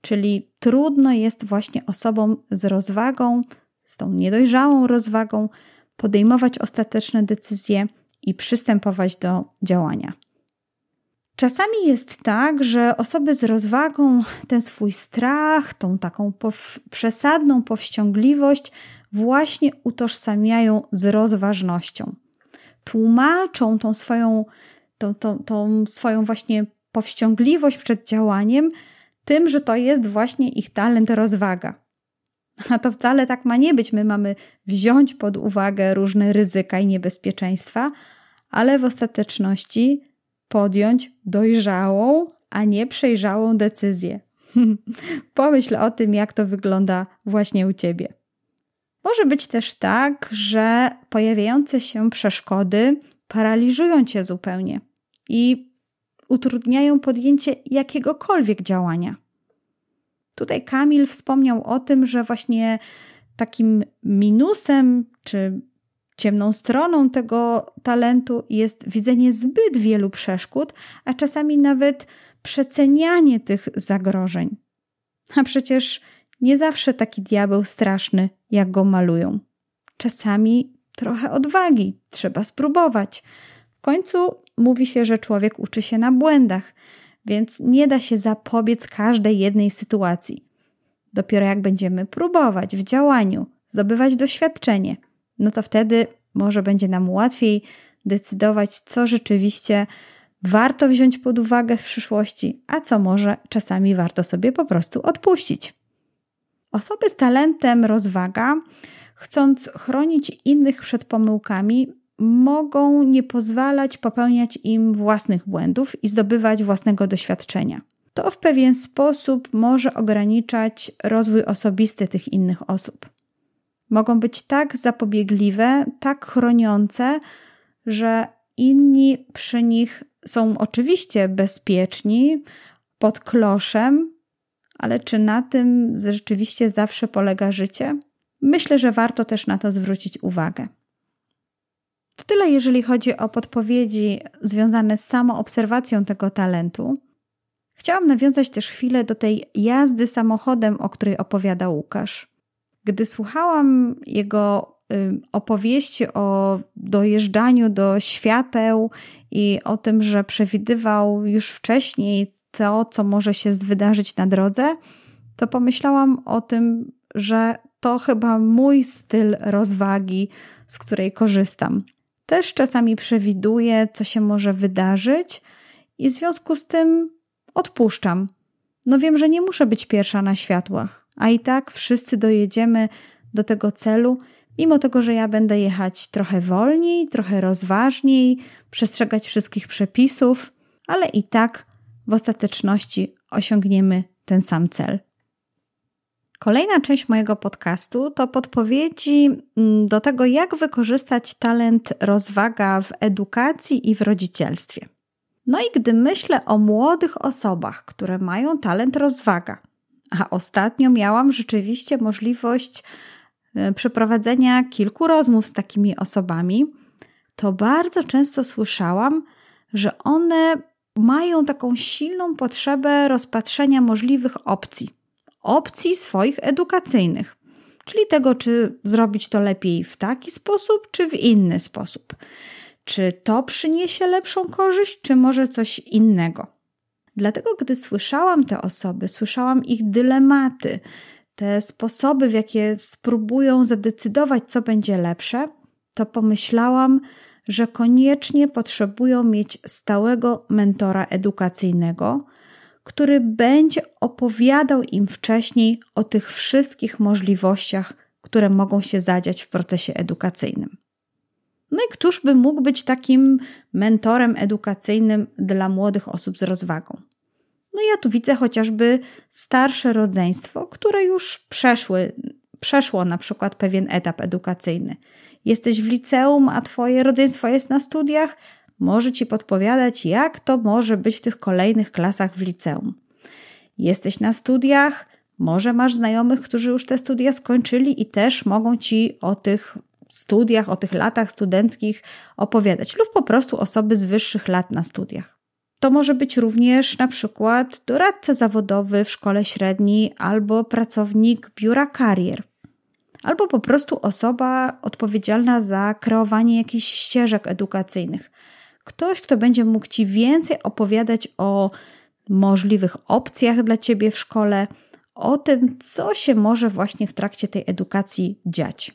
[SPEAKER 1] Czyli trudno jest właśnie osobom z rozwagą, z tą niedojrzałą rozwagą, podejmować ostateczne decyzje i przystępować do działania. Czasami jest tak, że osoby z rozwagą ten swój strach, tą taką pow przesadną powściągliwość właśnie utożsamiają z rozważnością. Tłumaczą tą swoją, tą, tą, tą swoją właśnie powściągliwość przed działaniem tym, że to jest właśnie ich talent rozwaga. A to wcale tak ma nie być. My mamy wziąć pod uwagę różne ryzyka i niebezpieczeństwa, ale w ostateczności podjąć dojrzałą, a nie przejrzałą decyzję. Pomyśl o tym, jak to wygląda właśnie u ciebie. Może być też tak, że pojawiające się przeszkody paraliżują cię zupełnie i utrudniają podjęcie jakiegokolwiek działania. Tutaj Kamil wspomniał o tym, że właśnie takim minusem czy Ciemną stroną tego talentu jest widzenie zbyt wielu przeszkód, a czasami nawet przecenianie tych zagrożeń. A przecież nie zawsze taki diabeł straszny, jak go malują. Czasami trochę odwagi, trzeba spróbować. W końcu mówi się, że człowiek uczy się na błędach, więc nie da się zapobiec każdej jednej sytuacji. Dopiero jak będziemy próbować w działaniu, zdobywać doświadczenie, no to wtedy może będzie nam łatwiej decydować, co rzeczywiście warto wziąć pod uwagę w przyszłości, a co może czasami warto sobie po prostu odpuścić. Osoby z talentem rozwaga, chcąc chronić innych przed pomyłkami, mogą nie pozwalać popełniać im własnych błędów i zdobywać własnego doświadczenia. To w pewien sposób może ograniczać rozwój osobisty tych innych osób. Mogą być tak zapobiegliwe, tak chroniące, że inni przy nich są oczywiście bezpieczni, pod kloszem, ale czy na tym rzeczywiście zawsze polega życie? Myślę, że warto też na to zwrócić uwagę. To tyle, jeżeli chodzi o podpowiedzi związane z samą obserwacją tego talentu. Chciałam nawiązać też chwilę do tej jazdy samochodem, o której opowiada Łukasz. Gdy słuchałam jego opowieści o dojeżdżaniu do świateł i o tym, że przewidywał już wcześniej to, co może się wydarzyć na drodze, to pomyślałam o tym, że to chyba mój styl rozwagi, z której korzystam. Też czasami przewiduję, co się może wydarzyć, i w związku z tym odpuszczam. No wiem, że nie muszę być pierwsza na światłach, a i tak wszyscy dojedziemy do tego celu, mimo tego, że ja będę jechać trochę wolniej, trochę rozważniej, przestrzegać wszystkich przepisów, ale i tak w ostateczności osiągniemy ten sam cel. Kolejna część mojego podcastu to podpowiedzi mm, do tego, jak wykorzystać talent rozwaga w edukacji i w rodzicielstwie. No i gdy myślę o młodych osobach, które mają talent rozwaga, a ostatnio miałam rzeczywiście możliwość e, przeprowadzenia kilku rozmów z takimi osobami, to bardzo często słyszałam, że one mają taką silną potrzebę rozpatrzenia możliwych opcji opcji swoich edukacyjnych, czyli tego, czy zrobić to lepiej w taki sposób, czy w inny sposób. Czy to przyniesie lepszą korzyść, czy może coś innego. Dlatego, gdy słyszałam te osoby, słyszałam ich dylematy, te sposoby, w jakie spróbują zadecydować, co będzie lepsze, to pomyślałam, że koniecznie potrzebują mieć stałego mentora edukacyjnego, który będzie opowiadał im wcześniej o tych wszystkich możliwościach, które mogą się zadziać w procesie edukacyjnym. No i któż by mógł być takim mentorem edukacyjnym dla młodych osób z rozwagą? No ja tu widzę chociażby starsze rodzeństwo, które już przeszły, przeszło na przykład pewien etap edukacyjny. Jesteś w liceum, a twoje rodzeństwo jest na studiach, może Ci podpowiadać, jak to może być w tych kolejnych klasach w liceum. Jesteś na studiach, może masz znajomych, którzy już te studia skończyli i też mogą Ci o tych studiach, o tych latach studenckich opowiadać, lub po prostu osoby z wyższych lat na studiach. To może być również na przykład doradca zawodowy w szkole średniej albo pracownik biura karier, albo po prostu osoba odpowiedzialna za kreowanie jakichś ścieżek edukacyjnych, Ktoś, kto będzie mógł Ci więcej opowiadać o możliwych opcjach dla Ciebie w szkole, o tym, co się może właśnie w trakcie tej edukacji dziać.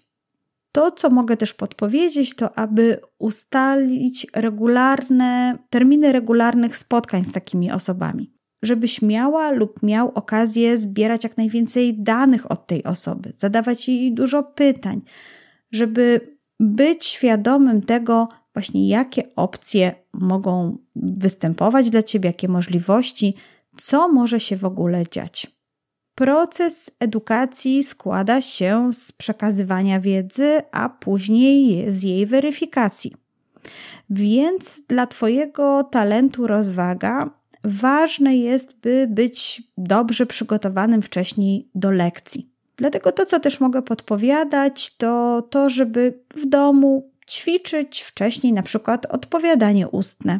[SPEAKER 1] To, co mogę też podpowiedzieć, to aby ustalić regularne, terminy regularnych spotkań z takimi osobami, żebyś miała lub miał okazję zbierać jak najwięcej danych od tej osoby, zadawać jej dużo pytań, żeby być świadomym tego, właśnie jakie opcje mogą występować dla Ciebie, jakie możliwości, co może się w ogóle dziać. Proces edukacji składa się z przekazywania wiedzy, a później z jej weryfikacji. Więc dla Twojego talentu rozwaga ważne jest, by być dobrze przygotowanym wcześniej do lekcji. Dlatego to, co też mogę podpowiadać, to to, żeby w domu ćwiczyć wcześniej na przykład odpowiadanie ustne.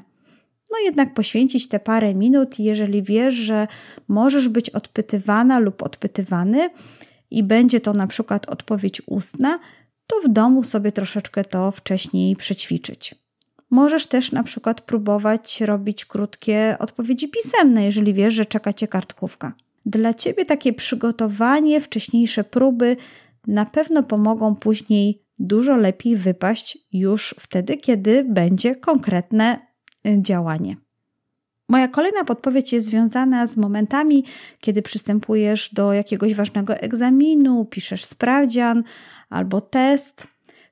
[SPEAKER 1] No jednak poświęcić te parę minut, jeżeli wiesz, że możesz być odpytywana lub odpytywany i będzie to na przykład odpowiedź ustna, to w domu sobie troszeczkę to wcześniej przećwiczyć. Możesz też na przykład próbować robić krótkie odpowiedzi pisemne, jeżeli wiesz, że czeka cię kartkówka. Dla ciebie takie przygotowanie, wcześniejsze próby na pewno pomogą później dużo lepiej wypaść już wtedy, kiedy będzie konkretne y, działanie. Moja kolejna podpowiedź jest związana z momentami, kiedy przystępujesz do jakiegoś ważnego egzaminu, piszesz sprawdzian albo test.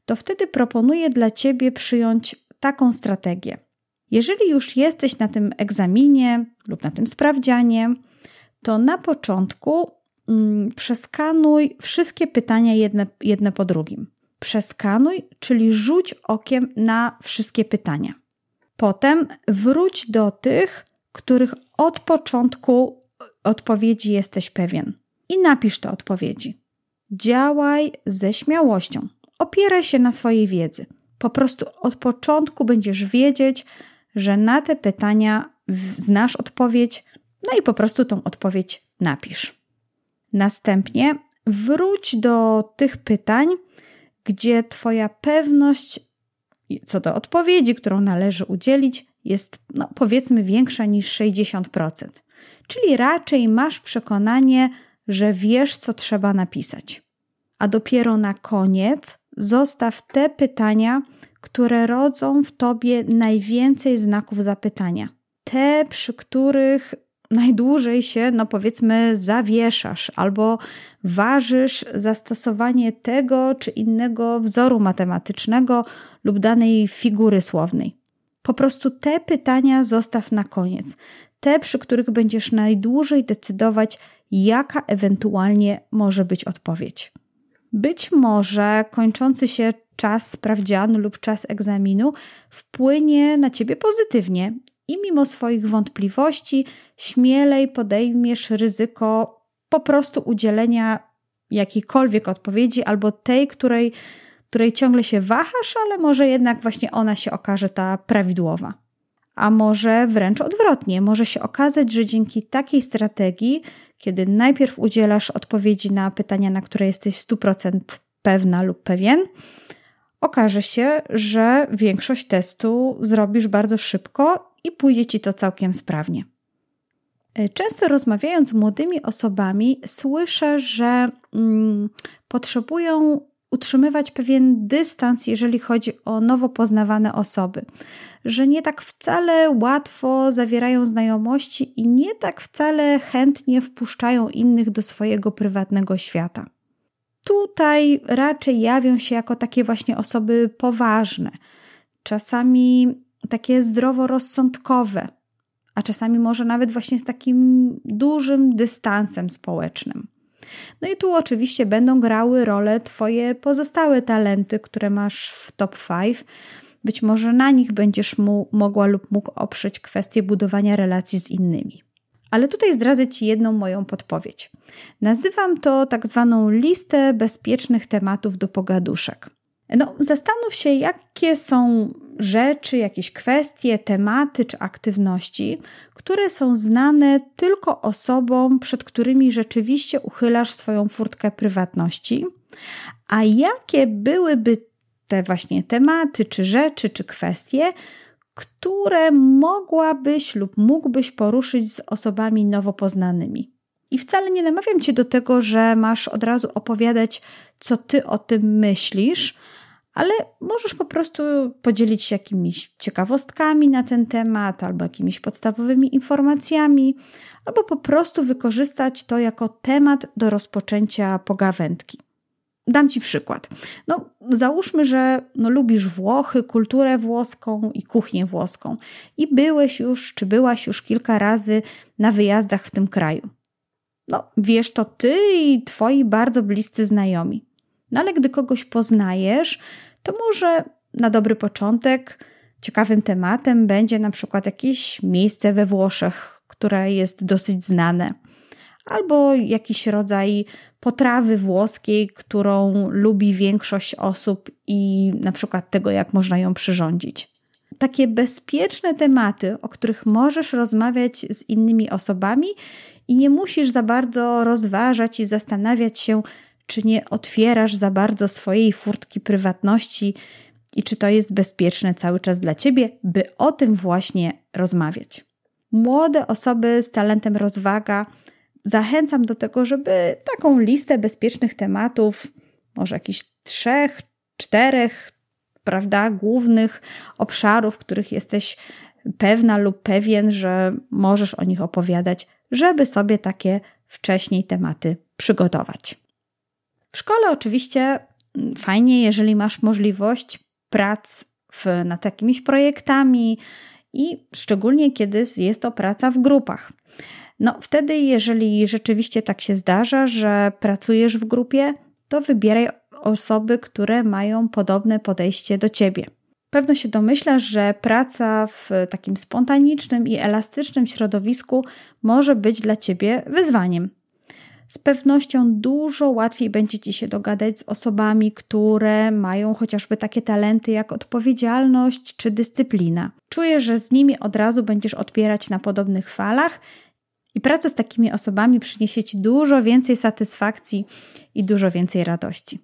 [SPEAKER 1] To wtedy proponuję dla ciebie przyjąć taką strategię. Jeżeli już jesteś na tym egzaminie lub na tym sprawdzianie, to na początku mm, przeskanuj wszystkie pytania jedne, jedne po drugim. Przeskanuj, czyli rzuć okiem na wszystkie pytania. Potem wróć do tych, których od początku odpowiedzi jesteś pewien i napisz te odpowiedzi. Działaj ze śmiałością. Opieraj się na swojej wiedzy. Po prostu od początku będziesz wiedzieć, że na te pytania znasz odpowiedź, no i po prostu tą odpowiedź napisz. Następnie wróć do tych pytań, gdzie Twoja pewność co do odpowiedzi, którą należy udzielić, jest no, powiedzmy większa niż 60%. Czyli raczej masz przekonanie, że wiesz, co trzeba napisać. A dopiero na koniec zostaw te pytania, które rodzą w tobie najwięcej znaków zapytania. Te, przy których najdłużej się, no powiedzmy, zawieszasz albo ważysz zastosowanie tego czy innego wzoru matematycznego lub danej figury słownej. Po prostu te pytania zostaw na koniec. Te, przy których będziesz najdłużej decydować, jaka ewentualnie może być odpowiedź. Być może kończący się czas sprawdzianu lub czas egzaminu wpłynie na ciebie pozytywnie i mimo swoich wątpliwości śmielej podejmiesz ryzyko po prostu udzielenia jakiejkolwiek odpowiedzi albo tej, której, której ciągle się wahasz, ale może jednak właśnie ona się okaże ta prawidłowa. A może wręcz odwrotnie, może się okazać, że dzięki takiej strategii, kiedy najpierw udzielasz odpowiedzi na pytania, na które jesteś 100% pewna lub pewien, okaże się, że większość testu zrobisz bardzo szybko i pójdzie ci to całkiem sprawnie. E, często rozmawiając z młodymi osobami, słyszę, że mm, potrzebują utrzymywać pewien dystans, jeżeli chodzi o nowo poznawane osoby, że nie tak wcale łatwo zawierają znajomości i nie tak wcale chętnie wpuszczają innych do swojego prywatnego świata. Tutaj raczej jawią się jako takie właśnie osoby poważne, czasami takie zdroworozsądkowe, a czasami może nawet właśnie z takim dużym dystansem społecznym. No i tu oczywiście będą grały rolę Twoje pozostałe talenty, które masz w top 5. Być może na nich będziesz mu, mogła lub mógł oprzeć kwestię budowania relacji z innymi. Ale tutaj zdradzę Ci jedną moją podpowiedź. Nazywam to tak zwaną listę bezpiecznych tematów do pogaduszek. No, zastanów się, jakie są rzeczy, jakieś kwestie, tematy czy aktywności, które są znane tylko osobom, przed którymi rzeczywiście uchylasz swoją furtkę prywatności, a jakie byłyby te właśnie tematy, czy rzeczy, czy kwestie, które mogłabyś lub mógłbyś poruszyć z osobami nowo poznanymi. I wcale nie namawiam cię do tego, że masz od razu opowiadać, co ty o tym myślisz, ale możesz po prostu podzielić się jakimiś ciekawostkami na ten temat, albo jakimiś podstawowymi informacjami, albo po prostu wykorzystać to jako temat do rozpoczęcia pogawędki. Dam Ci przykład. No, załóżmy, że no, lubisz Włochy, kulturę włoską i kuchnię włoską i byłeś już, czy byłaś już kilka razy na wyjazdach w tym kraju. No, wiesz to Ty i Twoi bardzo bliscy znajomi. No ale gdy kogoś poznajesz, to może na dobry początek ciekawym tematem będzie na przykład jakieś miejsce we Włoszech, które jest dosyć znane, albo jakiś rodzaj potrawy włoskiej, którą lubi większość osób i na przykład tego, jak można ją przyrządzić. Takie bezpieczne tematy, o których możesz rozmawiać z innymi osobami i nie musisz za bardzo rozważać i zastanawiać się, czy nie otwierasz za bardzo swojej furtki prywatności i czy to jest bezpieczne cały czas dla ciebie, by o tym właśnie rozmawiać. Młode osoby z talentem rozwaga zachęcam do tego, żeby taką listę bezpiecznych tematów, może jakichś trzech, czterech, prawda, głównych obszarów, których jesteś pewna lub pewien, że możesz o nich opowiadać, żeby sobie takie wcześniej tematy przygotować. W szkole oczywiście mm, fajnie, jeżeli masz możliwość prac w, nad jakimiś projektami i szczególnie kiedy jest to praca w grupach. No, wtedy, jeżeli rzeczywiście tak się zdarza, że pracujesz w grupie, to wybieraj osoby, które mają podobne podejście do ciebie. Pewno się domyślasz, że praca w takim spontanicznym i elastycznym środowisku może być dla ciebie wyzwaniem. Z pewnością dużo łatwiej będzie ci się dogadać z osobami, które mają chociażby takie talenty jak odpowiedzialność czy dyscyplina. Czuję, że z nimi od razu będziesz odbierać na podobnych falach i praca z takimi osobami przyniesie ci dużo więcej satysfakcji i dużo więcej radości.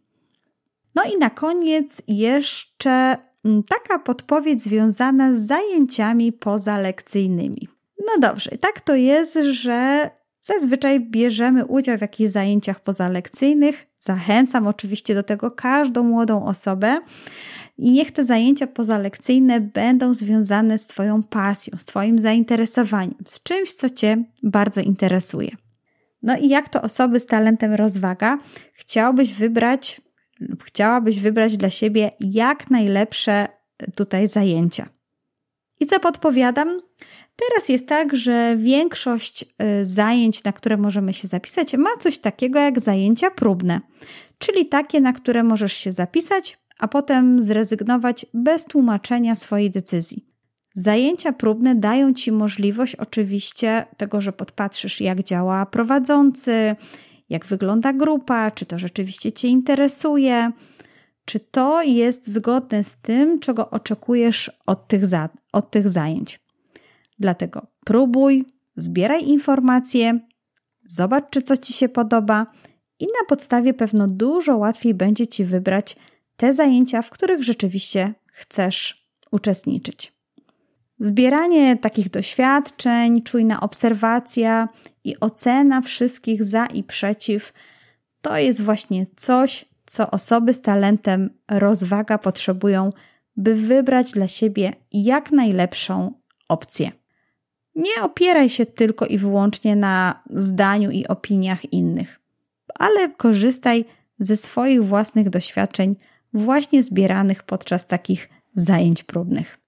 [SPEAKER 1] No i na koniec jeszcze mm, taka podpowiedź związana z zajęciami pozalekcyjnymi. No dobrze, tak to jest, że zazwyczaj bierzemy udział w jakichś zajęciach pozalekcyjnych. Zachęcam oczywiście do tego każdą młodą osobę. I niech te zajęcia pozalekcyjne będą związane z Twoją pasją, z Twoim zainteresowaniem, z czymś, co Cię bardzo interesuje. No i jak to osoby z talentem rozwaga chciałbyś wybrać lub chciałabyś wybrać dla siebie jak najlepsze tutaj zajęcia. I co podpowiadam? Teraz jest tak, że większość y, zajęć, na które możemy się zapisać, ma coś takiego jak zajęcia próbne, czyli takie, na które możesz się zapisać, a potem zrezygnować bez tłumaczenia swojej decyzji. Zajęcia próbne dają Ci możliwość oczywiście tego, że podpatrzysz, jak działa prowadzący, jak wygląda grupa, czy to rzeczywiście Cię interesuje, czy to jest zgodne z tym, czego oczekujesz od tych, za, od tych zajęć. Dlatego próbuj, zbieraj informacje, zobacz, czy coś Ci się podoba i na podstawie pewno dużo łatwiej będzie Ci wybrać te zajęcia, w których rzeczywiście chcesz uczestniczyć. Zbieranie takich doświadczeń, czujna obserwacja i ocena wszystkich za i przeciw to jest właśnie coś, co osoby z talentem rozwaga potrzebują, by wybrać dla siebie jak najlepszą opcję. Nie opieraj się tylko i wyłącznie na zdaniu i opiniach innych, ale korzystaj ze swoich własnych doświadczeń, właśnie zbieranych podczas takich zajęć próbnych.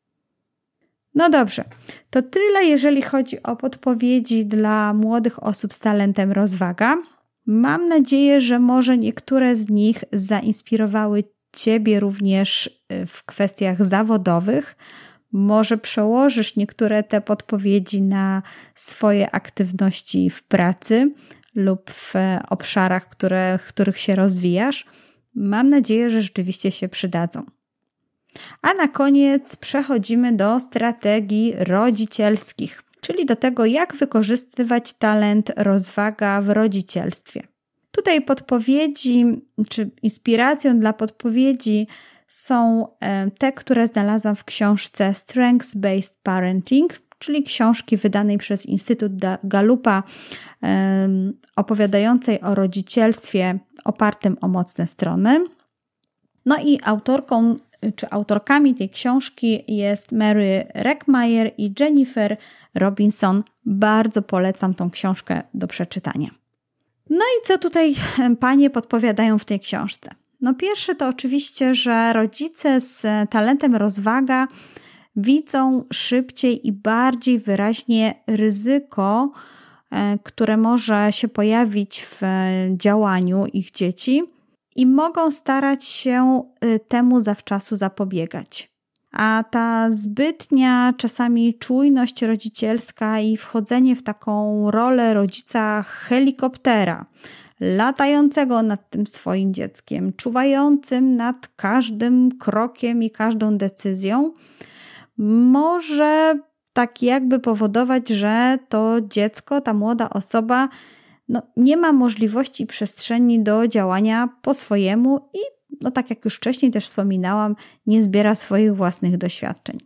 [SPEAKER 1] No dobrze, to tyle, jeżeli chodzi o podpowiedzi dla młodych osób z talentem rozwaga. Mam nadzieję, że może niektóre z nich zainspirowały Ciebie również y, w kwestiach zawodowych. Może przełożysz niektóre te podpowiedzi na swoje aktywności w pracy lub w obszarach, które, których się rozwijasz. Mam nadzieję, że rzeczywiście się przydadzą. A na koniec przechodzimy do strategii rodzicielskich, czyli do tego, jak wykorzystywać talent rozwaga w rodzicielstwie. Tutaj podpowiedzi, czy inspiracją dla podpowiedzi są e, te, które znalazłam w książce Strengths Based Parenting, czyli książki wydanej przez Instytut Galupa, opowiadającej o rodzicielstwie opartym o mocne strony. No i autorką czy autorkami tej książki jest Mary Reckmeyer i Jennifer Robinson. Bardzo polecam tą książkę do przeczytania. No i co tutaj panie podpowiadają w tej książce? No pierwsze to oczywiście, że rodzice z talentem rozwaga widzą szybciej i bardziej wyraźnie ryzyko, e, które może się pojawić w działaniu ich dzieci i mogą starać się y, temu zawczasu zapobiegać. A ta zbytnia, czasami czujność rodzicielska i wchodzenie w taką rolę rodzica helikoptera, latającego nad tym swoim dzieckiem, czuwającym nad każdym krokiem i każdą decyzją, może tak jakby powodować, że to dziecko, ta młoda osoba, no, nie ma możliwości przestrzeni do działania po swojemu i, no tak jak już wcześniej też wspominałam, nie zbiera swoich własnych doświadczeń.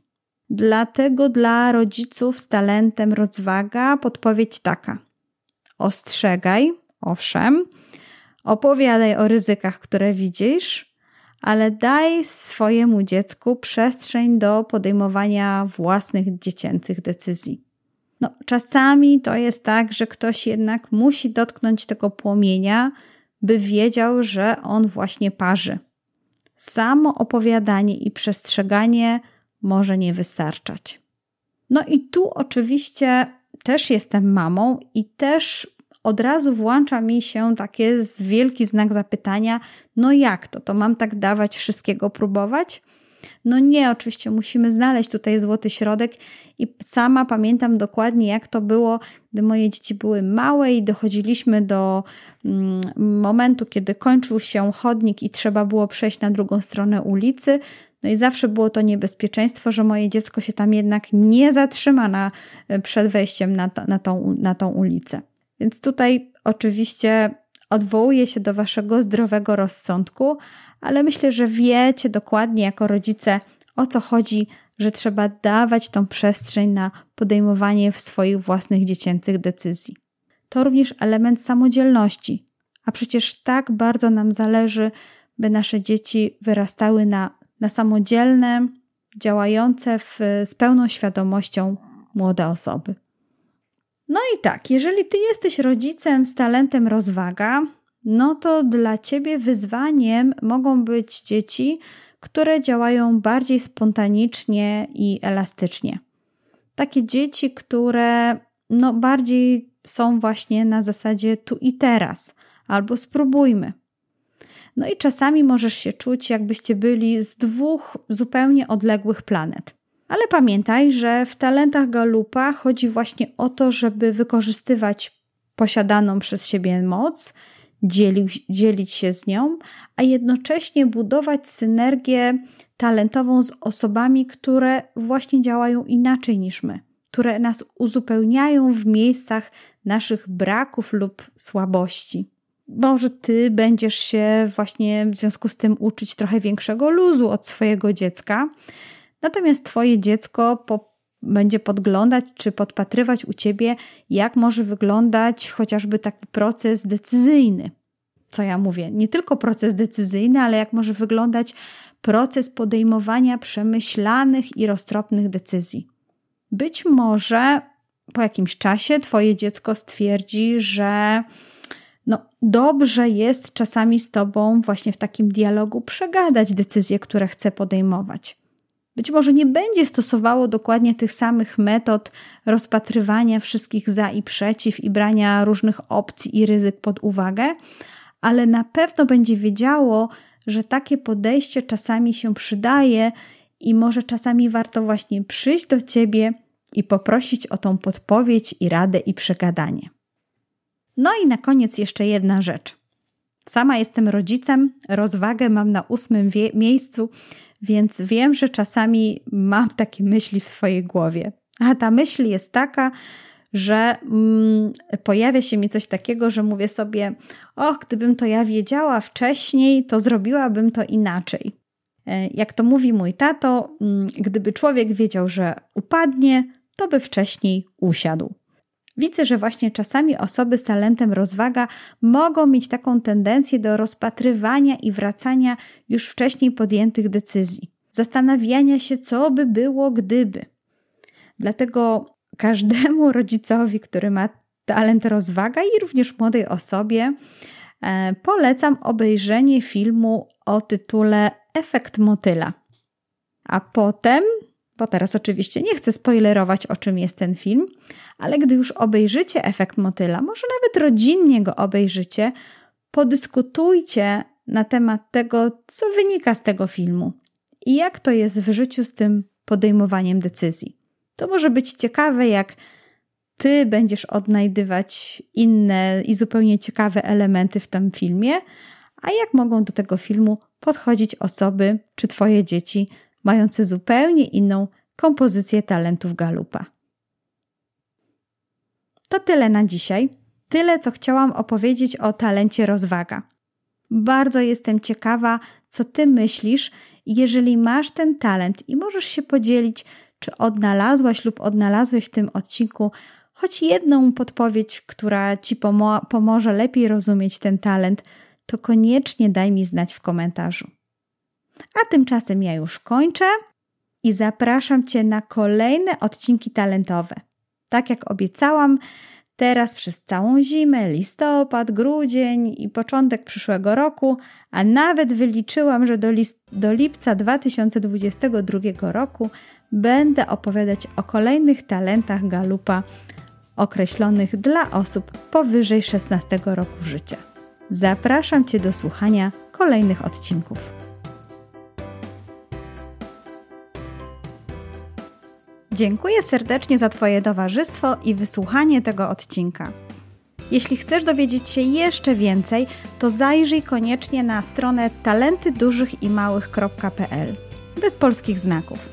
[SPEAKER 1] Dlatego dla rodziców z talentem rozwaga podpowiedź taka: ostrzegaj, owszem, opowiadaj o ryzykach, które widzisz, ale daj swojemu dziecku przestrzeń do podejmowania własnych dziecięcych decyzji. No, czasami to jest tak, że ktoś jednak musi dotknąć tego płomienia, by wiedział, że on właśnie parzy. Samo opowiadanie i przestrzeganie może nie wystarczać. No i tu oczywiście też jestem mamą i też od razu włącza mi się takie wielki znak zapytania: no jak to? To mam tak dawać, wszystkiego próbować? No nie, oczywiście musimy znaleźć tutaj złoty środek i sama pamiętam dokładnie, jak to było, gdy moje dzieci były małe i dochodziliśmy do mm, momentu, kiedy kończył się chodnik i trzeba było przejść na drugą stronę ulicy. No i zawsze było to niebezpieczeństwo, że moje dziecko się tam jednak nie zatrzyma na, przed wejściem na, na, tą, na tą ulicę. Więc tutaj oczywiście odwołuję się do waszego zdrowego rozsądku, ale myślę, że wiecie dokładnie jako rodzice o co chodzi, że trzeba dawać tą przestrzeń na podejmowanie swoich własnych dziecięcych decyzji. To również element samodzielności, a przecież tak bardzo nam zależy, by nasze dzieci wyrastały na, na samodzielne, działające w, z pełną świadomością młode osoby. No i tak, jeżeli ty jesteś rodzicem z talentem rozwaga, no to dla ciebie wyzwaniem mogą być dzieci, które działają bardziej spontanicznie i elastycznie. Takie dzieci, które no bardziej są właśnie na zasadzie tu i teraz, albo spróbujmy. No i czasami możesz się czuć, jakbyście byli z dwóch zupełnie odległych planet. Ale pamiętaj, że w talentach Galupa chodzi właśnie o to, żeby wykorzystywać posiadaną przez siebie moc, dzielić, dzielić się z nią, a jednocześnie budować synergię talentową z osobami, które właśnie działają inaczej niż my, które nas uzupełniają w miejscach naszych braków lub słabości. Może ty będziesz się właśnie w związku z tym uczyć trochę większego luzu od swojego dziecka, Natomiast Twoje dziecko po, będzie podglądać czy podpatrywać u Ciebie, jak może wyglądać chociażby taki proces decyzyjny. Co ja mówię? Nie tylko proces decyzyjny, ale jak może wyglądać proces podejmowania przemyślanych i roztropnych decyzji. Być może po jakimś czasie Twoje dziecko stwierdzi, że no, dobrze jest czasami z Tobą właśnie w takim dialogu przegadać decyzje, które chce podejmować. Być może nie będzie stosowało dokładnie tych samych metod rozpatrywania wszystkich za i przeciw i brania różnych opcji i ryzyk pod uwagę, ale na pewno będzie wiedziało, że takie podejście czasami się przydaje i może czasami warto właśnie przyjść do ciebie i poprosić o tą podpowiedź i radę i przegadanie. No i na koniec jeszcze jedna rzecz. Sama jestem rodzicem, rozwagę mam na ósmym miejscu więc wiem, że czasami mam takie myśli w swojej głowie. A ta myśl jest taka, że mm, pojawia się mi coś takiego, że mówię sobie: Och, gdybym to ja wiedziała wcześniej, to zrobiłabym to inaczej. E, jak to mówi mój tato, mm, gdyby człowiek wiedział, że upadnie, to by wcześniej usiadł. Widzę, że właśnie czasami osoby z talentem rozwaga mogą mieć taką tendencję do rozpatrywania i wracania już wcześniej podjętych decyzji, zastanawiania się, co by było, gdyby. Dlatego każdemu rodzicowi, który ma talent rozwaga i również młodej osobie, e, polecam obejrzenie filmu o tytule Efekt motyla. A potem bo teraz oczywiście nie chcę spoilerować, o czym jest ten film, ale gdy już obejrzycie efekt motyla, może nawet rodzinnie go obejrzycie, podyskutujcie na temat tego, co wynika z tego filmu i jak to jest w życiu z tym podejmowaniem decyzji. To może być ciekawe, jak ty będziesz odnajdywać inne i zupełnie ciekawe elementy w tym filmie, a jak mogą do tego filmu podchodzić osoby czy twoje dzieci mające zupełnie inną kompozycję talentów galupa. To tyle na dzisiaj. Tyle, co chciałam opowiedzieć o talencie rozwaga. Bardzo jestem ciekawa, co ty myślisz, jeżeli masz ten talent i możesz się podzielić, czy odnalazłaś lub odnalazłeś w tym odcinku choć jedną podpowiedź, która ci pomo pomoże lepiej rozumieć ten talent, to koniecznie daj mi znać w komentarzu. A tymczasem ja już kończę i zapraszam Cię na kolejne odcinki talentowe. Tak jak obiecałam, teraz przez całą zimę, listopad, grudzień i początek przyszłego roku, a nawet wyliczyłam, że do, do lipca 2022 roku będę opowiadać o kolejnych talentach Galupa określonych dla osób powyżej 16 roku życia. Zapraszam Cię do słuchania kolejnych odcinków. Dziękuję serdecznie za Twoje towarzystwo i wysłuchanie tego odcinka. Jeśli chcesz dowiedzieć się jeszcze więcej, to zajrzyj koniecznie na stronę talentydużychimałych.pl bez polskich znaków.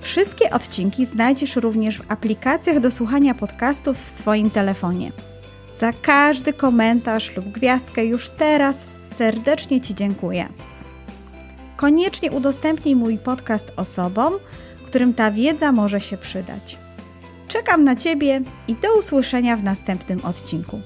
[SPEAKER 1] Wszystkie odcinki znajdziesz również w aplikacjach do słuchania podcastów w swoim telefonie. Za każdy komentarz lub gwiazdkę już teraz serdecznie Ci dziękuję. Koniecznie udostępnij mój podcast osobom, którym ta wiedza może się przydać. Czekam na Ciebie i do usłyszenia w następnym odcinku.